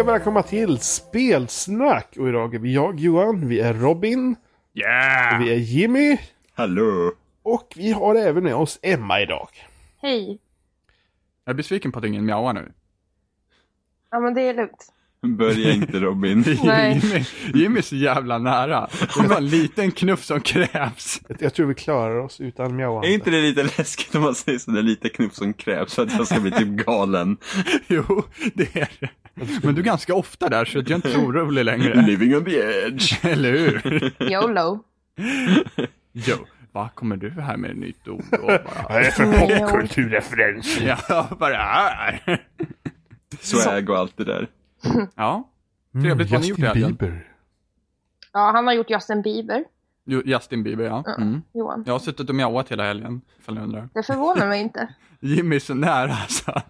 Och välkomna till Spelsnack! Och idag är vi jag, Johan, vi är Robin, Yeah! vi är Jimmy Hallå! och vi har även med oss Emma idag. Hej. Jag är besviken på att ingen mjauar nu. Ja men det är lugnt. Börja inte Robin. Nej. Jimmy, Jimmy är så jävla nära. Det var en liten knuff som krävs. Jag, tror vi klarar oss utan mjauande. Är inte det lite läskigt om man säger sådär lite knuff som krävs för att jag ska bli typ galen? Jo, det är det. Men du är ganska ofta där så jag är inte så orolig längre. Living on the edge. Eller hur? YOLO. Jo, vad kommer du här med ett nytt ord bara... Vad är det för popkulturreferens? Ja, vad det är. Swag och allt det där. Ja, trevligt. Vad har ni gjort i Justin helgen? Bieber. Ja, han har gjort Justin Bieber, Jo, Justin Bieber, ja. Mm. Johan. Jag har suttit och mjauat hela helgen, ifall ni undrar. Det förvånar mig inte. Jimmy är så nära alltså.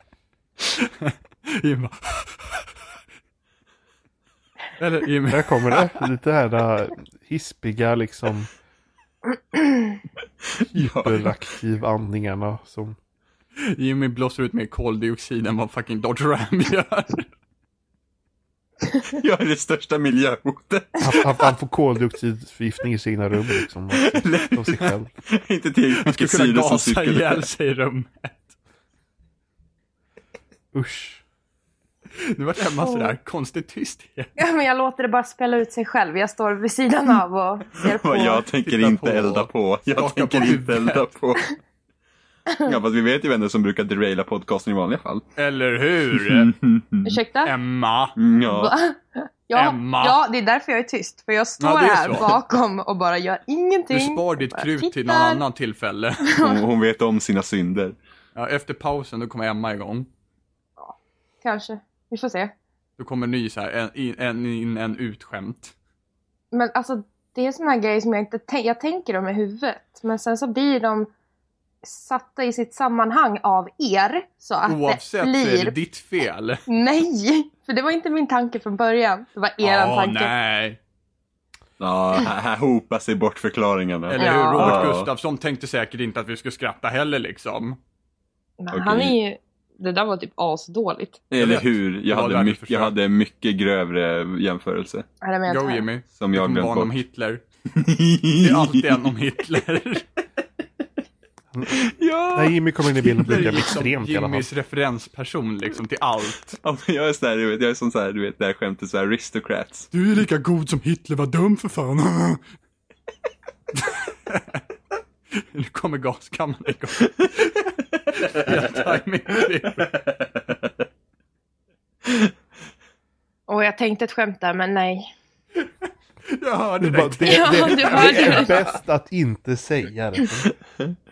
Jimmy bara... Eller Jimmy. Där kommer det. Lite här hispiga liksom hyperaktiv andningarna som... Jimmy blåser ut mer koldioxid än vad fucking Dodge Ram gör. Jag är det största miljöhotet. Han, han, han får koldioxidförgiftning i sina rum liksom. Av, sig själv. inte tillräckligt Han skulle mycket kunna syre som gasa ihjäl cirkulerar. sig i rummet. Usch. Nu vart Emma sådär konstigt tyst igen. Ja, men jag låter det bara spela ut sig själv. Jag står vid sidan av och ser på. Vad jag tänker Titta inte på. elda på. Jag tänker på inte elda på. Ja, fast vi vet ju vem som brukar deraila podcasten i vanliga fall. Eller hur? Ursäkta? Emma. Mm, Ja. Ja, Emma. ja, det är därför jag är tyst. För jag står Ja, det är här så. bakom och bara gör ingenting. Du spar ditt Bara krut till tittar. någon annan tillfälle. Hon, hon vet om sina synder. Ja, efter pausen då kommer Emma igång. Kanske. Vi får se. Då kommer ny så här, en in, en, in, en utskämt. Men alltså, det är såna här grejer som jag inte tänker. Jag tänker dem i huvudet. Men sen så blir de satta i sitt sammanhang av er. Så att Oavsett det så är blir... det ditt fel. Nej! För det var inte min tanke från början. Det var eran Åh, tanke. nej. Ja, här, här hopar sig bort förklaringarna. Eller hur? Ja. Robert Ja. Gustafsson tänkte säkert inte att vi skulle skratta heller liksom. Men Okej. Han är ju... Det där var typ asdåligt. Eller hur? Jag hade, mycket, jag hade mycket grövre jämförelse. Go? Jimmy. Som jag glömt en om bort. Hitler. Det är alltid en om Hitler. Ja! När Jimmy kommer in i bilden blir är det liksom extremt i alla fall. Jimmys referensperson liksom till allt. Ja, men jag är sån där, du vet, jag är som så här, du vet, det här skämtet så här, aristocrats. Du är lika god som Hitler, var dum för fan. nu kommer gaskammaren igång. Fel. Och jag tänkte ett skämt där, men nej. Jag hörde Det, bara, det. det, Ja, det, det är det. bäst att inte säga det.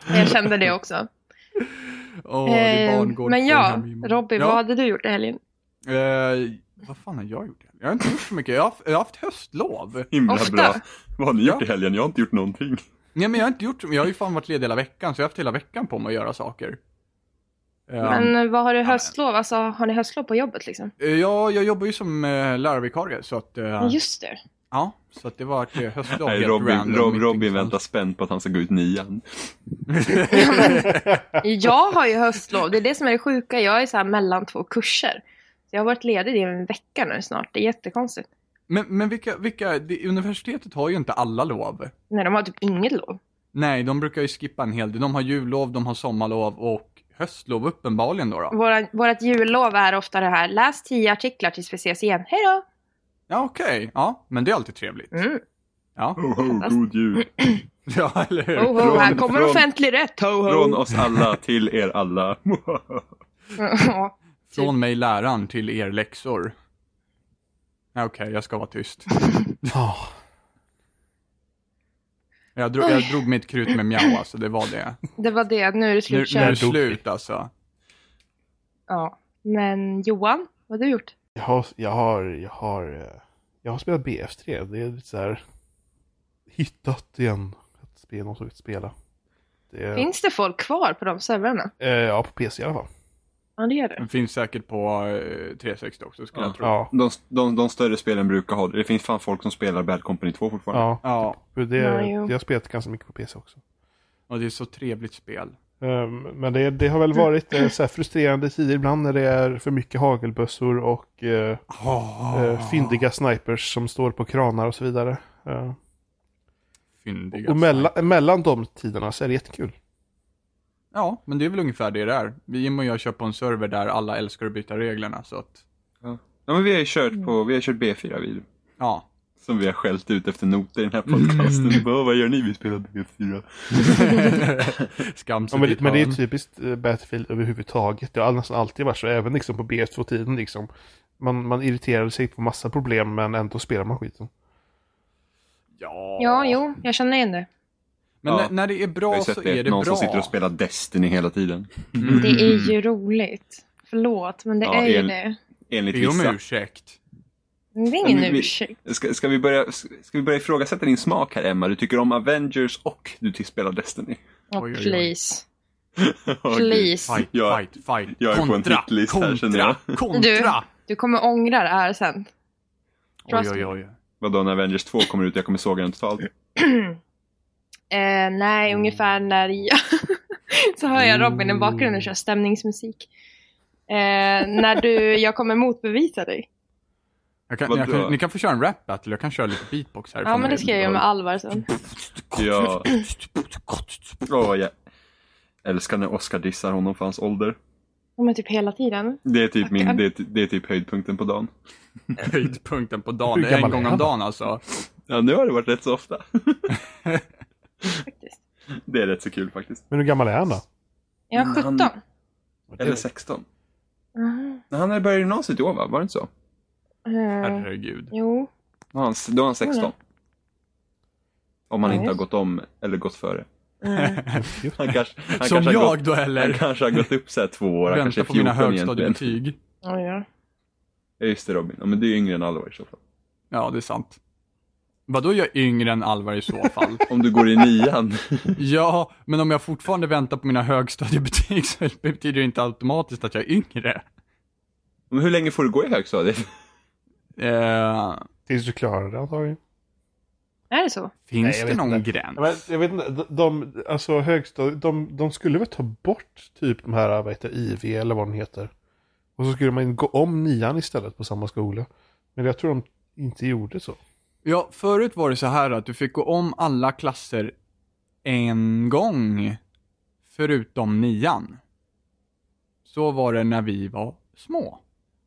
Jag kände det också. Är Eh, men ja. Robin, Ja. vad hade du gjort i helgen? Eh, vad fan har jag gjort? Jag har inte gjort så mycket. Jag har, jag har haft höstlov. Himla Ofta. bra. Vad har ni gjort Ja. i helgen? Jag har inte gjort någonting. Nej, men jag har inte gjort Jag har ju fan varit ledig hela veckan, så jag har haft hela veckan på mig att göra saker. Eh, Men eh, vad har du höstlov? Alltså, har ni höstlov på jobbet liksom? eh, ja, jag jobbar ju som uh, lärarvikarie, så att... eh, Just det. Ja, så att det var ett eh, höstlov Nej, Robin, Rob, Robin väntar spänt på att han ska gå ut nian. Jag har ju höstlov. Det är det som är det sjuka. Jag är så här mellan två kurser. Så jag har varit ledig i en vecka nu snart. Det är jättekonstigt. Men, men vilka, vilka, det, universitetet har ju inte alla lov. Nej, de har typ inget lov. Nej, de brukar ju skippa en hel del. De har jullov, de har sommarlov och höstlov uppenbarligen då. då. Våra, vårat jullov är ofta det här. Läs tio artiklar tills vi ses igen. Hej då! Ja, okej. Ja, men det är alltid trevligt. Mm. Ja. Ho, ho, god jul. ja, eller hur? Ho, ho, Från- här kommer från- offentlig rätt. Ho, ho. Från oss alla till er alla. Ja. Från mig läraren till er läxor. Ja, Okej, jag ska vara tyst. Ja. Jag drog, jag drog mitt krut med mjau, alltså det var det. Det var det. Nu är det Nu, slut. nu är det slut alltså. Ja. Men Johan, vad har du gjort? Jag har, jag har, jag har, eh, jag har spelat BF3. Det är lite så här hittat igen ett spel någon som vill spela. Det Finns det folk kvar på de servrarna? eh, ja, på PC i alla fall. Ja, det gör det. Den finns säkert på eh, 360 också skulle Ja. jag tro. Ja, De, de, de större spelen brukar ha det. Det finns fan folk som spelar Bad Company 2 fortfarande. ja. Ja, För det, Ja, jo. jag har spelat ganska mycket på PC också. och det är så trevligt spel. Ehm, Men det, det har väl varit eh, så här frustrerande tider ibland när det är för mycket hagelbössor och eh, Oh, fyndiga snipers som står på kranar och så vidare. Eh, Fyndiga och mellan, mellan de tiderna så är det jättekul. Ja, men det är väl ungefär det det är. Vi Jim och jag kör på en server där alla älskar att byta reglerna, så att, Ja, men vi har ju kört på, vi har kört B4 vid ja. Som vi har skällt ut efter noter i den här podcasten. Mm. Bara, vad gör ni? Vi spelar B4. Skamset Ja, men, men det är typiskt eh, Battlefield överhuvudtaget. Det har nästan alltid varit så, även liksom på BF2-tiden liksom. Man, man irriterade sig på massa problem men ändå spelar man skiten. Ja. Ja, jo, jag känner igen det. Men Ja. när, när det är bra så sett är det. det Någon bra. som sitter och spelar Destiny hela tiden. Mm. Det är ju roligt. Förlåt, men det Ja, är ju en- det. Enligt Be om vissa. ursäkt. Det är ingen vi- ursäkt. Ska, ska, vi börja, ska vi börja ifrågasätta din smak här Emma? Du tycker om Avengers och du till spelar Destiny. Oh, Oj, oj, oj. please. Please. Fight, Jag- fight, fight. jag är på en kontra, hitlist här, kontra, känner jag. kontra. Du. Du kommer ångra det här sen. Oj, oj, oj. Vadå när Avengers 2 kommer ut? Jag kommer såga den totalt. Eh, nej, ungefär när jag... så hör jag Robin i bakgrunden köra stämningsmusik. Eh, när du, jag kommer motbevisa dig. Jag kan, jag kan, ni kan få köra en rap battle, jag kan köra lite beatbox här. Ja, men det ska jag göra med Alvar sen. Ja. Åh, jag älskar när Oscar dissar honom för hans ålder. Ja, men typ hela tiden. Det är typ, min, det är, det är typ höjdpunkten på dagen. Höjdpunkten på dagen, det är en gång om han? dagen alltså. Ja, nu har det varit rätt så ofta. Faktiskt. Det är rätt så kul faktiskt. Men hur gammal är han då? Jag är Mm, 17. han- Eller 16. Mhm. När han hade börjat gymnasiet i år va? Var det inte så? Eh, Herregud. jo. Då var han, då han 16. Om han Ja, inte har gått om eller gått före. Mm. Han kanske, han Som kanske har jag gått, då Han eller? kanske har gått upp så här två år, han kanske Vänta är på mina 14 egentligen. högstadiebetyg. Ja, ja. Ja just det Robin, ja, men du är yngre än Alvar i så fall. Ja, det är sant. Vadå jag är yngre än Alvar i så fall? Om du går i nian. ja, men om jag fortfarande väntar på mina högstadiebetyg så betyder det inte automatiskt att jag är yngre. men hur länge får du gå i högstadiet? Eh, Tills du klarar det antagligen. Är det så? finns Nej, jag det vet någon inte. gräns? Ja, men, jag vet inte, de, de, alltså högstadiet, de, de skulle väl ta bort typ de här, vad heter IV eller vad den heter. Och så skulle man gå om nian istället på samma skola. Men jag tror de inte gjorde så. Ja, förut var det så här att du fick gå om alla klasser en gång, förutom nian. Så var det när vi var små.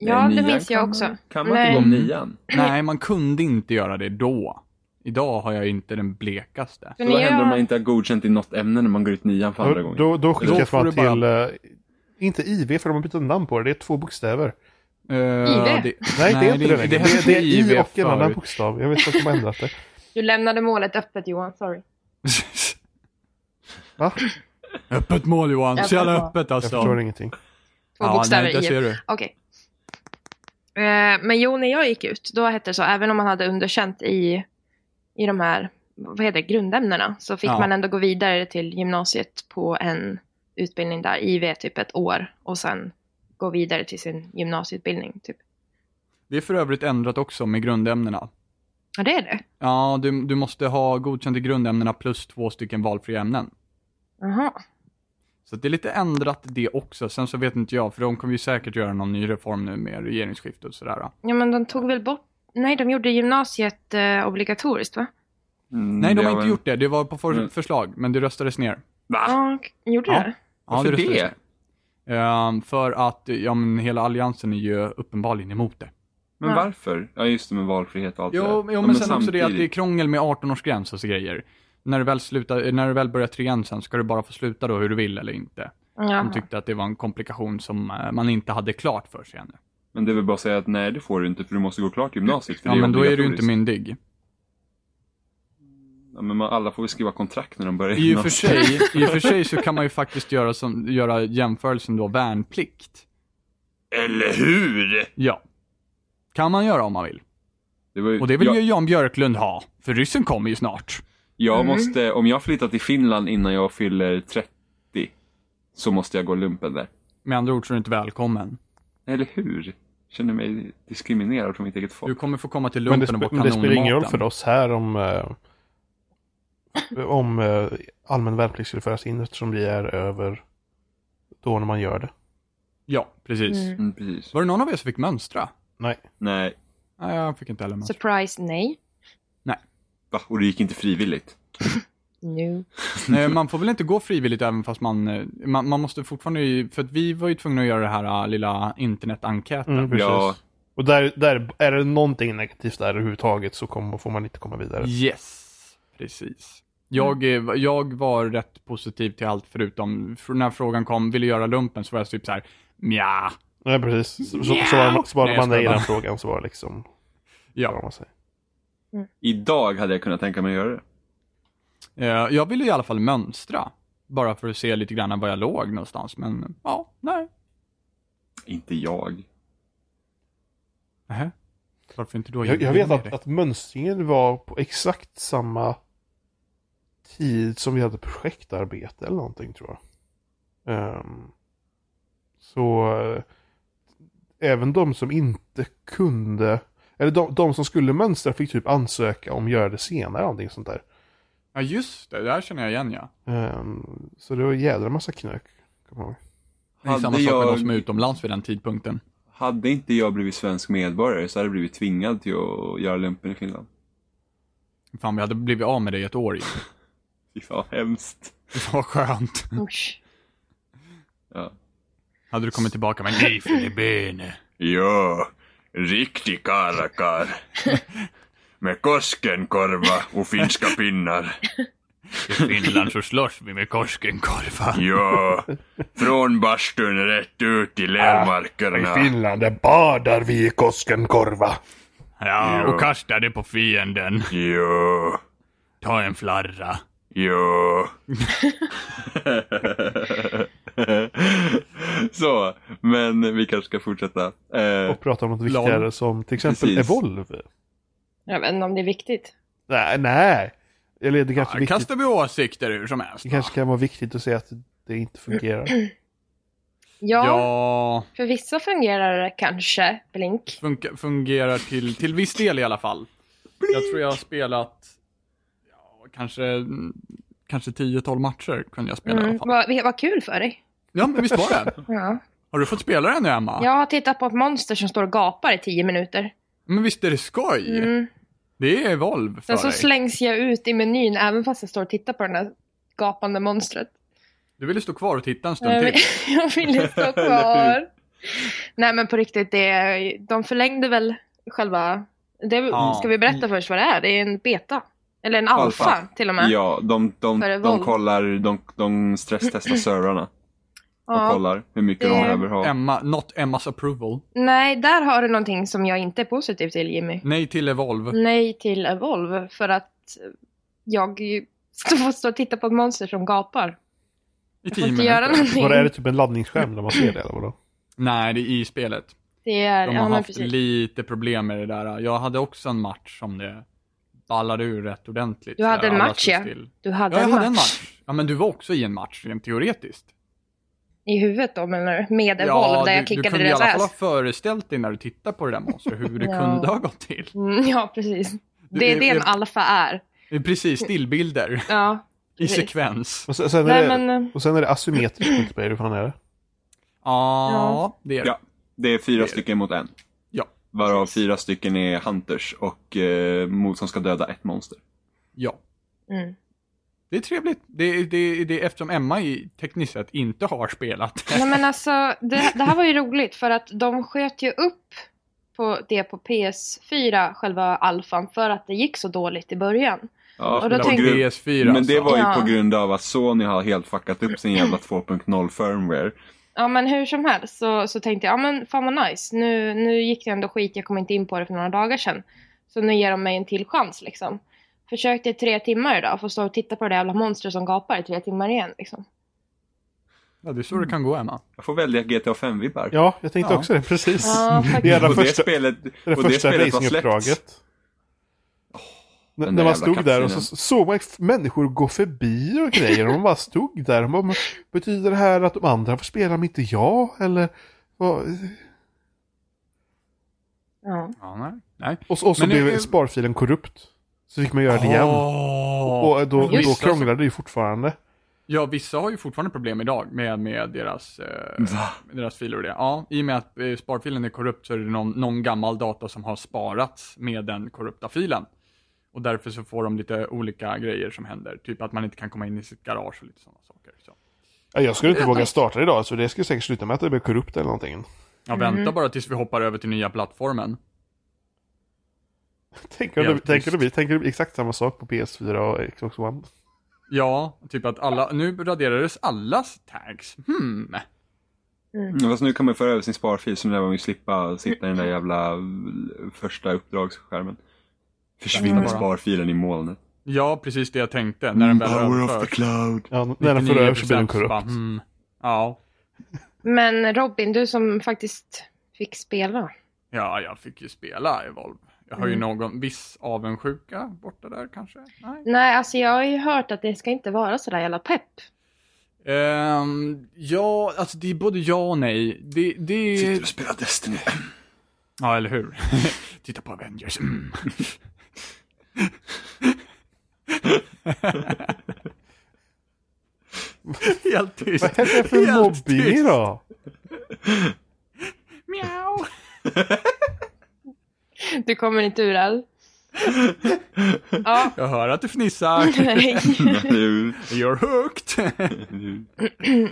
Ja, Nej, det minns jag kan också. Man, kan man Nej. inte gå om nian? Nej, man kunde inte göra det då. Idag har jag inte den blekaste. Så vad händer om man inte har godkänt i något ämne när man går ut nian för andra Då, gången? då, då skickas man du bara- till, eh, inte IV för de har bytt namn på det, det är två bokstäver. Uh, IV? Nej, det är inte det. Det, hette det, är I IV och en annan bokstav. Jag vet inte vad som har ändrat det. Du lämnade målet öppet Johan, sorry. Va? öppet mål Johan, så jävla Öppet öppet Jag alltså. förstår ingenting. Två ja, bokstäver nej, i. ser du. Okej. Eh, men jo, när jag gick ut, då hette det så, även om man hade underkänt i, i de här, vad heter det, grundämnena, så fick Ja. man ändå gå vidare till gymnasiet på en utbildning där, IV typ ett år, och sen gå vidare till sin gymnasieutbildning typ. Det är för övrigt ändrat också med grundämnena. Ja, det är det. Ja, du, du måste ha godkänt i grundämnena plus två stycken valfria ämnen. Jaha. Så det är lite ändrat det också. Sen så vet inte jag, för de kommer ju säkert göra någon ny reform nu med regeringsskifte och sådär. Ja, men de tog väl bort, nej, de gjorde gymnasiet eh, obligatoriskt va? Mm, Nej, de det har inte gjort det. Det var på för Mm. förslag, men det röstades ner. Va? Ja, gjorde Ja. det? Varför röstades det? ner. Ehm, för att, ja men hela alliansen är ju uppenbarligen emot det. Men Ja. varför? Ja just det med valfrihet och allt Jo, det jo men, Ja, sen också det att det är samtidigt- krångel med 18-årsgräns och så grejer. När du väl slutar, när du väl börjar trean sen ska du bara få sluta då hur du vill eller inte. De Jaha. tyckte att det var en komplikation som eh, man inte hade klart för sig ännu. Men det väl bara säga att nej det får du inte för du måste gå klart gymnasiet. För Ja men då är du inte myndig. Ja, men man, alla får väl skriva kontrakt när de börjar I och för sig, i och för sig så kan man ju faktiskt göra, som, göra jämförelsen då värnplikt. Eller hur? Ja. Kan man göra om man vill. Det var ju, Och det vill jag, ju Jan Björklund ha. För ryssen kommer ju snart. Jag Mm. måste, om jag flyttar till Finland innan jag fyller 30 så måste jag gå lumpen där. Med andra ord så är du inte välkommen. Eller hur? Känner mig diskriminerad från mitt eget Du folk. kommer få komma till lumpen och spe, få men det spelar ingen roll kanonmaten. för oss här om, eh, om eh, allmän värnplikt skulle föras in eftersom vi är över då när man gör det. Ja, precis. Mm. Mm, precis. Var det någon av er som fick mönstra? Nej. Nej. Nej, jag fick inte heller mönstra. Surprise, nej. Va? Och det gick inte frivilligt? Nu. Nej, man får väl inte gå frivilligt även fast man, eh, man, man måste fortfarande, för att vi var ju tvungna att göra det här äh, lilla internetenkäten. Mm, precis. Ja. Och där, där, är det någonting negativt där överhuvudtaget så kommer, får man inte komma vidare. Yes, precis. Jag, eh, jag var rätt positiv till allt förutom, för när frågan kom, vill du göra lumpen? Så var jag typ så här, Mja. Nej, precis. Så, så, så var, så var Nej, jag man nej i den frågan så var det liksom, Ja. vad man säger. Idag hade jag kunnat tänka mig att göra det. Eh, Jag ville i alla fall mönstra. Bara för att se lite grann var jag låg någonstans, men ja, nej. Inte jag. Nähä. Varför inte då? Jag, jag vet att, att mönstringen var på exakt samma tid som vi hade projektarbete eller någonting tror jag. Ehm, så eh, även de som inte kunde, eller de, de som skulle mönstra fick typ ansöka om att göra det senare, någonting sånt där. Ja, just det. Det här känner jag igen, ja. Ehm, så det var en jädra massa knök. kommer jag ihåg. Det är samma Hade sak med jag- de som är utomlands vid den tidpunkten. Hade inte jag blivit svensk medborgare så hade jag blivit tvingad till att göra lumpen i Finland. Fan, vi hade blivit av med det i ett år. ju. Fy fan hemskt. Det var skönt. Usch. Ja. Hade du kommit tillbaka med Nathan i bene. Ja, riktig karakar. Med Koskenkorva och finska pinnar. I Finland så slåss vi med Koskenkorva. Ja, från bastun rätt ut i I lermarkerna. Finland där badar vi i Koskenkorva. Ja, och kasta det på fienden. Ja, Ta en flarra. ja. Så, men vi kanske ska fortsätta. Eh, Och prata om något viktigare som till exempel Precis. Evolve. Jag vet inte om det är viktigt. Nej, nej. Eller det kanske, är Ja, viktigt, kastar vi åsikter hur som helst. det va? kanske kan vara viktigt att säga att det inte fungerar. Ja, Ja, för vissa fungerar det kanske, Blink. funka, fungerar till, till viss del i alla fall. Jag tror jag har spelat, ja, kanske, kanske 10-12 matcher kunde jag spela i alla Mm. fall. Vad vad kul för dig. Ja, men visst var det? Ja. Har du fått spela den nu, Emma? Jag har tittat på ett monster som står och gapar i tio minuter. Men visst är det skoj? Mm. Det är Evolve för Sen så dig. slängs jag ut i menyn även fast jag står och tittar på den här gapande monstret. Du ville stå kvar och titta en stund Jag till. vill, jag ville stå kvar. Nej men på riktigt, det är, de förlängde väl själva... Det, Ja. Ska vi berätta först vad det är? Det är en beta. Eller en alfa, Alfa. till och med. ja, de, de, de, kollar, de, de stresstestar servrarna och Ja. kollar hur mycket de Det- behöver ha. Emma, not Emmas approval. Nej, där har du någonting som jag inte är positiv till Jimmy. Nej till Evolve. Nej till Evolve för att jag står stå och tittar på ett monster som gapar. I tio får göra minuter. någonting. Var är det typ en laddningsskärm där man ser det eller vadå? Nej, det är i spelet. Det är, De ja har men haft precis. lite problem med det där. Jag hade också en match som det ballade ur rätt ordentligt. Du hade en match, ja. Du hade, Ja, jag en, hade match en match. Ja, men du var också i en match, rent teoretiskt. I huvudet då menar du? Med Evolve där jag du, du kickade kunde i deras alla fall ha ass. föreställt dig när du tittar på det där monstret, hur det Ja. kunde ha gått till. Mm, ja, precis. Det är det en alfa är. Precis, stillbilder Ja. i sekvens. Och sen, sen, är, Nej, det, men, eh, och sen är det asymmetriskt multiplayer, hur fan är det? Ja, det är det. Ja, det är fyra Det är det. stycken mot en. Ja. Varav fyra stycken är hunters och eh, mot som ska döda ett monster. ja. mm. Det är trevligt. Det, är- det, är- det, är eftersom Emma i, tekniskt sett inte har spelat. Nej men alltså, det, det här var ju roligt för att de sköt ju upp på det på PS4, själva alfan, för att det gick så dåligt i början. Ja, Och då på tänkte- grund- PS4 men alltså. det var ju Ja. på grund av att Sony har helt fuckat upp sin jävla 2.0 firmware. Ja men hur som helst så, så tänkte jag, ja men fan vad nice, nu, nu gick det ändå skit, jag kom inte in på det för några dagar sedan. Så nu ger de mig en till chans liksom. Försökte i tre timmar idag, få stå och titta på det jävla monstret som gapar i tre timmar igen liksom. Ja, det är så det kan gå, Emma. Jag får välja GTA 5-vibbar. Ja, jag tänkte Ja. också det, precis. Ja, Det är det och det första, spelet, det och det spelet var släppt. När där man stod där och så såg man människor gå förbi och grejer och man bara stod där och man, bara, betyder det här att de andra får spela men inte jag? Eller vad? Ja. Ja, nej. nej. Och, så- och så Men blev det- sparfilen korrupt. Så fick man göra det igen. Åh. Och då, Just då det. krånglade det ju fortfarande. Ja, vissa har ju fortfarande problem idag med, med, deras, eh, med deras filer och det. Ja, i och med att eh, sparfilen är korrupt så är det någon, någon gammal data som har sparats med den korrupta filen. Och därför så får de lite olika grejer som händer. Typ att man inte kan komma in i sitt garage och lite sådana saker. Så. Ja, jag skulle inte våga starta idag, så det skulle säkert sluta med att det blir korrupt eller någonting. Ja, vänta bara tills vi hoppar över till nya plattformen. Tänker du, tänker du tänker du exakt samma sak på PS4 och Xbox One? Ja, typ att alla, nu raderades allas tags. Hmm. Mm, Fast nu kan man föra över sin sparfil så nu lär man ju slippa sitta i den där jävla eh, första uppdragsskärmen. Försvinner Mm. sparfilen i molnet. Ja, precis det jag tänkte. När den väl Power of the cloud. Ja, när den får över så blir den 99% så bara, korrupt. hmm. Ja. Men Robin, du som faktiskt fick spela. Ja, jag fick ju spela Evolve. Jag har ju Mm. någon viss avundsjuka borta där kanske. Nej. Nej, alltså jag har ju hört att det ska inte vara sådär jävla pepp. Ehm, ja, alltså det är både ja och nej. Det, det... Sitter och spelar Destiny. Ja, eller hur? Titta på Avengers. Mm. Helt tyst. Vad är det för mobbing idag? Mjau. Du kommer inte ur det. Ja, Jag hör att du fnissar. nej. You're hooked.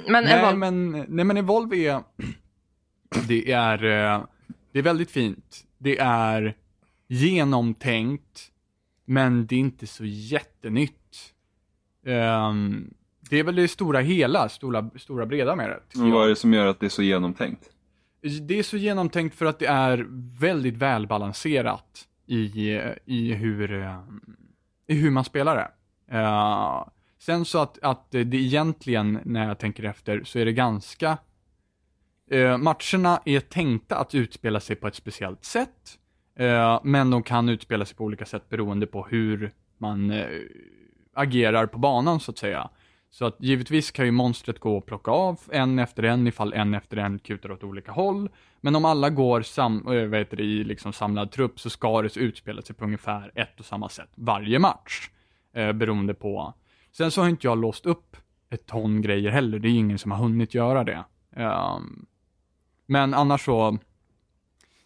Men nej, Evolve, men, nej, men Evolve är... Det är, eh, det är väldigt fint. Det är genomtänkt, men det är inte så jättenytt. Ehm, det är väl det stora hela, stora, stora breda med det. Men vad är det som gör att det är så genomtänkt? Det är så genomtänkt för att det är väldigt välbalanserat i, i, hur, eh, i hur man spelar det. Uh, sen så att, att det egentligen, när jag tänker efter, så är det ganska... Uh, matcherna är tänkta att utspela sig på ett speciellt sätt, uh, men de kan utspela sig på olika sätt beroende på hur man agerar på banan, så att säga. Så att givetvis kan ju monstret gå och plocka av en efter en ifall en efter en kutar åt olika håll. Men om alla går sam, heter det, i liksom samlad trupp så ska det utspela sig på ungefär ett och samma sätt varje match. Eh, beroende på. Sen så har inte jag låst upp ett ton grejer heller. Det är ingen som har hunnit göra det. Ehm, men annars så.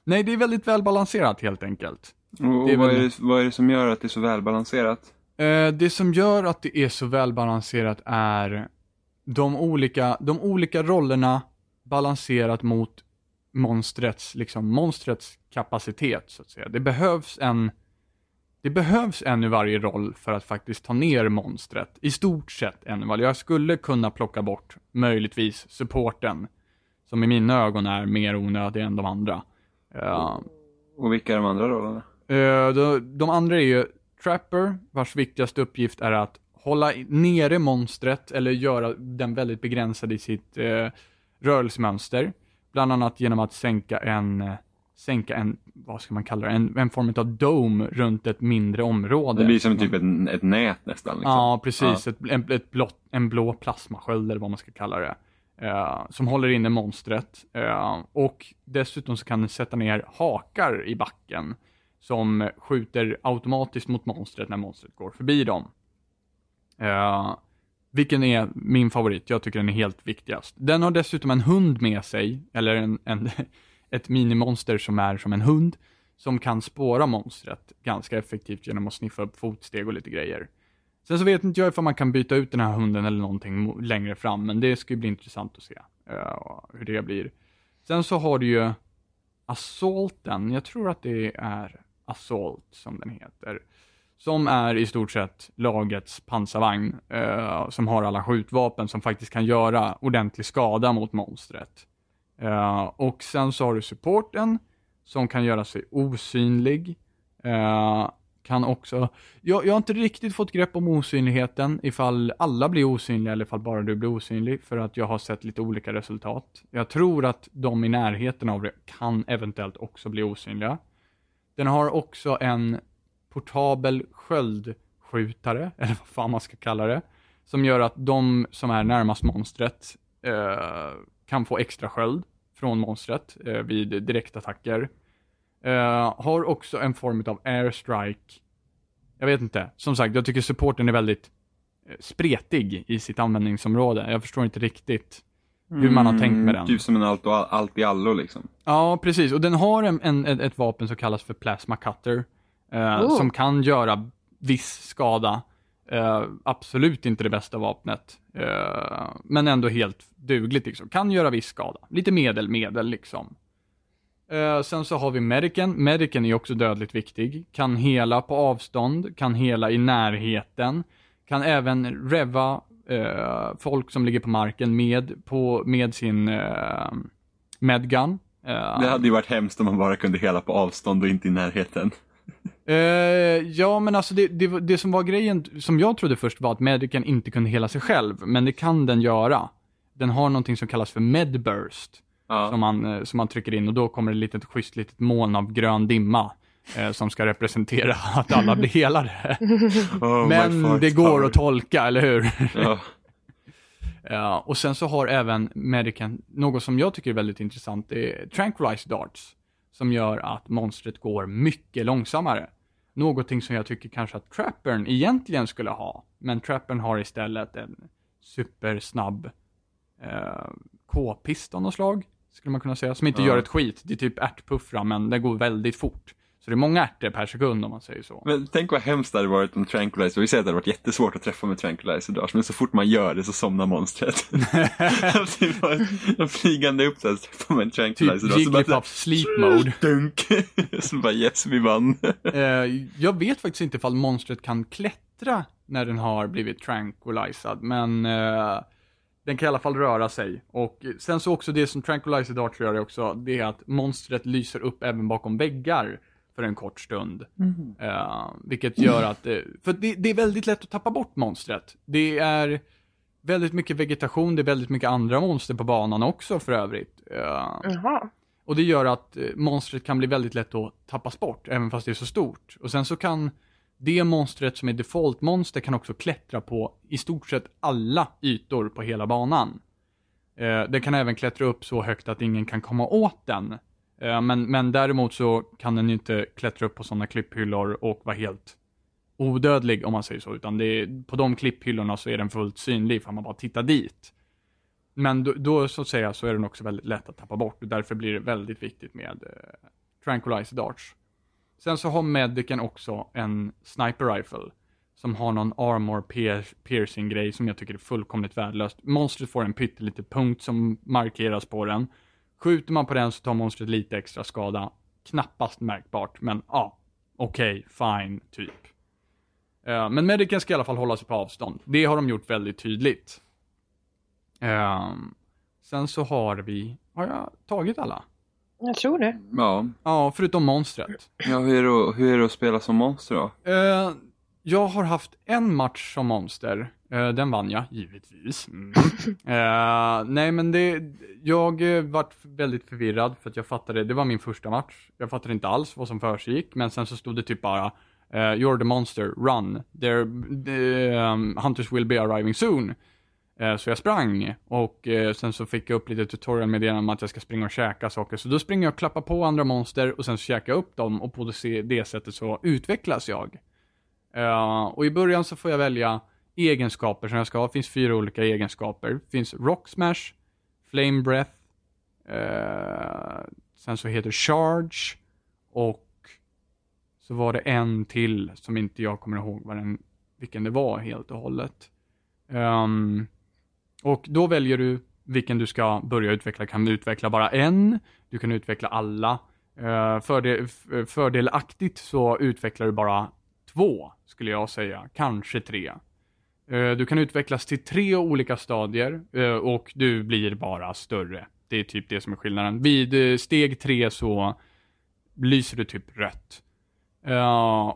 Nej, det är väldigt välbalanserat helt enkelt. Och, Det är vad, väl- är det, vad är det som gör att det är så välbalanserat? Eh, det som gör att det är så välbalanserat är de olika, de olika rollerna balanserat mot monstrets, liksom monstrets kapacitet så att säga. Det behövs en, det behövs en i varje roll för att faktiskt ta ner monstret. I stort sett en i varje. Jag skulle kunna plocka bort möjligtvis supporten, som i mina ögon är mer onödig än de andra. Eh, Och vilka är de andra rollerna? Eh, de, de andra är ju Trapper, vars viktigaste uppgift är att hålla nere monstret eller göra den väldigt begränsad i sitt eh, rörelsemönster. Bland annat genom att sänka en, eh, sänka en, vad ska man kalla det, en, en form av dome runt ett mindre område. Det blir som typ ett, ett nät nästan. Liksom. Ja, precis. Ett, en, ett blått, en blå plasmasköld eller vad man ska kalla det. Eh, som håller inne monstret. Eh, och dessutom så kan den sätta ner hakar i backen. Som skjuter automatiskt mot monstret när monstret går förbi dem. Uh, vilken är min favorit? Jag tycker den är helt viktigast. Den har dessutom en hund med sig, eller en, en, ett minimonster som är som en hund. Som kan spåra monstret ganska effektivt genom att sniffa upp fotsteg och lite grejer. Sen så vet inte jag ifall man kan byta ut den här hunden eller någonting längre fram, men det ska ju bli intressant att se uh, hur det blir. Sen så har du ju Assaulten, jag tror att det är Assault som den heter. Som är i stort sett lagets pansarvagn, eh, som har alla skjutvapen som faktiskt kan göra ordentlig skada mot monstret. Eh, och sen så har du supporten, som kan göra sig osynlig. Eh, kan också, jag, jag har inte riktigt fått grepp om osynligheten, ifall alla blir osynliga eller ifall bara du blir osynlig, för att jag har sett lite olika resultat. Jag tror att de i närheten av det kan eventuellt också bli osynliga. Den har också en portabel sköldskjutare, eller vad fan man ska kalla det, som gör att de som är närmast monstret eh, kan få extra sköld från monstret eh, vid direktattacker. Eh, har också en form av airstrike. Jag vet inte. Som sagt, jag tycker supporten är väldigt eh, spretig i sitt användningsområde. Jag förstår inte riktigt hur man har tänkt med den. Typ som en allt, och allt i allo liksom. Ja, precis. Och den har en, en, ett- ett vapen som kallas för Plasma Cutter. Eh, Oh. Som kan göra viss skada. Eh, absolut inte det bästa vapnet. Eh, men ändå helt dugligt liksom. Kan göra viss skada. Lite medel, medel liksom. Eh, sen så har vi Medicen. Medicen är också dödligt viktig. Kan hela på avstånd, kan hela i närheten. Kan även reva eh, folk som ligger på marken med, på, med sin eh, medgun. Eh, Det hade ju varit hemskt om man bara kunde hela på avstånd och inte i närheten. Eh, ja, men alltså det, det, det som var grejen, som jag trodde först var att Medicen inte kunde hela sig själv, men det kan den göra. Den har någonting som kallas för Medburst, Ja. som, man, eh, som man trycker in och då kommer det ett litet schysst litet moln av grön dimma. Eh, som ska representera att alla blir helade. Oh, men det går power. att tolka, eller hur? Ja. Ja, och sen så har även Medicen något som jag tycker är väldigt intressant, det är Tranquilize Darts. Som gör att monstret går mycket långsammare. Någonting som jag tycker kanske att Trappern egentligen skulle ha. Men Trappern har istället en supersnabb eh, K-piston och slag, skulle man kunna säga. Som inte Ja. gör ett skit. Det är typ ärtpuffra, men det går väldigt fort. Så det är många ärtor per sekund om man säger så. Men tänk vad hemskt det hade varit om Tranquilizer, vi säger att det hade varit jättesvårt att träffa med Tranquilizer Dars, men så fort man gör det så somnar monstret. en flygande upp så här, så träffar man en Typ Tranquilizer Dars. så bara- Jigglypuffs sleep mode. Dunk! så bara yes, vi vann. Eh, jag vet faktiskt inte ifall monstret kan klättra när den har blivit tranquilized, men eh, den kan i alla fall röra sig. Och sen så också det som tranquilizer darts gör är också, det är att monstret lyser upp även bakom väggar för en kort stund. Eh, vilket gör att, eh, för det, det är väldigt lätt att tappa bort monstret. Det är väldigt mycket vegetation, det är väldigt mycket andra monster på banan också för övrigt. Jaha. och det gör att monstret kan bli väldigt lätt att tappas bort, även fast det är så stort. Och sen så kan det monstret som är default-monster kan också klättra på i stort sett alla ytor på hela banan. Eh, den kan även klättra upp så högt att ingen kan komma åt den. Eh, men, men däremot så kan den ju inte klättra upp på sådana klipphyllor och vara helt odödlig om man säger så, utan det är, på de klipphyllorna så är den fullt synlig för man bara tittar dit. Men då, då så att säga så är den också väldigt lätt att tappa bort och därför blir det väldigt viktigt med eh, tranquilizer darts. Sen så har Medicen också en sniper rifle som har någon armor piercing grej som jag tycker är fullkomligt värdelöst. Monstret får en pytteliten punkt som markeras på den. Skjuter man på den så tar monstret lite extra skada. Knappast märkbart, men ja, okej, fine, typ. Eh, men Medicen ska i alla fall hålla sig på avstånd. Det har de gjort väldigt tydligt. Ehm, sen så har vi, har jag tagit alla? Jag tror det. Ja, Ja, förutom monstret. ja hur, är det, hur är det att spela som monster då? Eh, jag har haft en match som monster. Eh, den vann jag, givetvis. Mm. Eh, nej, men det, jag eh, vart väldigt förvirrad för att jag fattade, det var min första match. Jag fattade inte alls vad som försiggick, men sen så stod det typ bara eh, You're the monster, run. There, the, um, hunters will be arriving soon. Så jag sprang och sen så fick jag upp lite tutorial med det om att jag ska springa och käka saker. Så då springer jag och klappar på andra monster och sen så käkar jag upp dem och på det, det sättet så utvecklas jag. Eh, och i början så får jag välja egenskaper som jag ska ha. Det finns fyra olika egenskaper. Det finns Rock Smash, Flame Breath, uh, sen så heter Charge och så var det en till som inte jag kommer ihåg vad den, vilken det var helt och hållet. Um, och då väljer du vilken du ska börja utveckla. Kan du utveckla bara en? Du kan utveckla alla. Uh, fördel, fördelaktigt så utvecklar du bara två, skulle jag säga. Kanske tre. Eh, du kan utvecklas till tre olika stadier eh, och du blir bara större. Det är typ det som är skillnaden. Vid eh, steg tre så lyser du typ rött.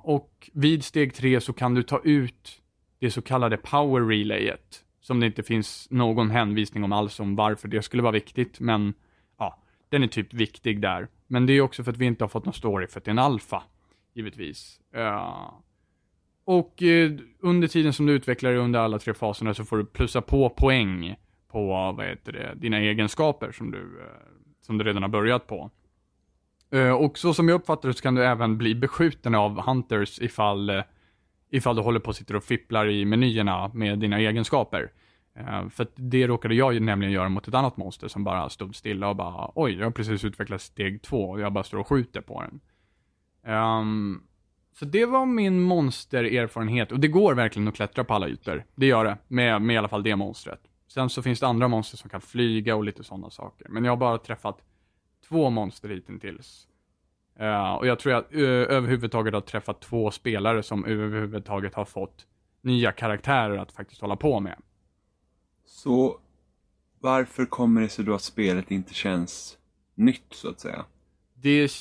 Och vid steg tre så kan du ta ut det så kallade power relayet. Som det inte finns någon hänvisning om alls om varför det skulle vara viktigt. Men ja, den är typ viktig där. Men det är också för att vi inte har fått någon story för att det är en alfa. Givetvis. Och eh, under tiden som du utvecklar dig under alla tre faserna så får du plussa på poäng på, vad heter det, dina egenskaper som du, eh, som du redan har börjat på. Eh, och så som jag uppfattar det så kan du även bli beskjuten av hunters ifall, eh, ifall du håller på och sitter och fipplar i menyerna med dina egenskaper. Eh, för det råkade jag ju nämligen göra mot ett annat monster som bara stod stilla och bara oj, jag har precis utvecklat steg två och jag bara står och skjuter på den. Ehm, så det var min monstererfarenhet och det går verkligen att klättra på alla ytor. Det gör det, med, med i alla fall det monstret. Sen så finns det andra monster som kan flyga och lite sådana saker. Men jag har bara träffat två monster hittills. Uh, och jag tror jag uh, överhuvudtaget har träffat två spelare som överhuvudtaget har fått nya karaktärer att faktiskt hålla på med. Så varför kommer det sig då att spelet inte känns nytt så att säga? Det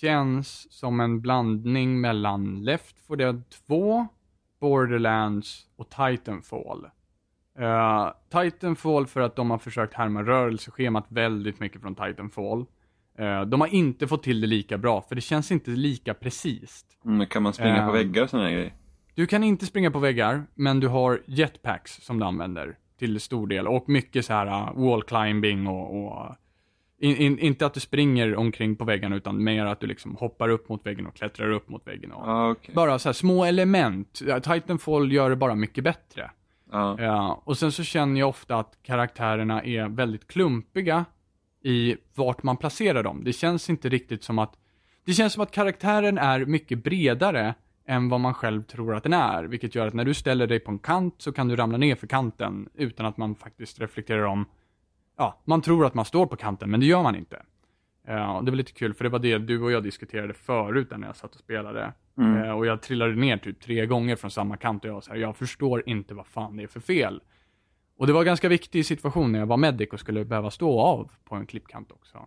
känns som en blandning mellan Left 4 Dead 2, Borderlands och Titanfall. Uh, Titanfall för att de har försökt härma rörelseschemat väldigt mycket från Titanfall. Uh, de har inte fått till det lika bra, för det känns inte lika precis. Mm, kan man springa Uh, på väggar och sådana grejer? Du kan inte springa på väggar, men du har jetpacks som du använder till stor del. Och mycket så här wall climbing och, och in, in, inte att du springer omkring på väggarna, utan mer att du liksom hoppar upp mot väggen och klättrar upp mot väggen. Och, Ja, okej. Bara så här små element. Titanfall gör det bara mycket bättre. Ja. Ja, och sen så känner jag ofta att karaktärerna är väldigt klumpiga i vart man placerar dem. Det känns inte riktigt som att... Det känns som att karaktären är mycket bredare än vad man själv tror att den är. Vilket gör att när du ställer dig på en kant så kan du ramla ner för kanten utan att man faktiskt reflekterar om... Ja, man tror att man står på kanten, men det gör man inte. Ja, det var lite kul, för det var det du och jag diskuterade förut när jag satt och spelade. Mm. Eh, och jag trillade ner typ tre gånger från samma kant och jag var så här, jag förstår inte vad fan det är för fel. Och det var en ganska viktig situation när jag var medic och skulle behöva stå av på en klippkant också.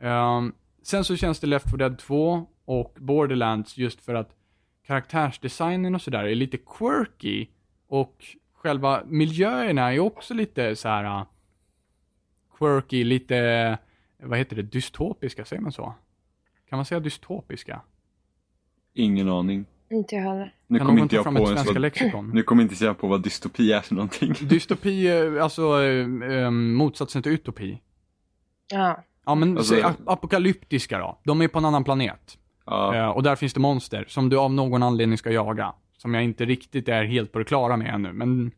Ehm, sen så känns det Left 4 Dead 2 och Borderlands just för att karaktärsdesignen och sådär är lite quirky och själva miljöerna är också lite så här uh, quirky, lite, vad heter det, dystopiska, säger man så? Kan man säga dystopiska? Ingen aning. Inte jag heller. Nu kommer inte jag på ett ens svenska lexikon? nu kommer inte jag på vad dystopi är för någonting. Dystopi, eh, alltså eh, motsatsen till utopi. Ja. Ja, men Alltså- säg ap- apokalyptiska då. De är på en annan planet. Ja, Eh, och där finns det monster som du av någon anledning ska jaga. Som jag inte riktigt är helt på det klara med ännu. Men,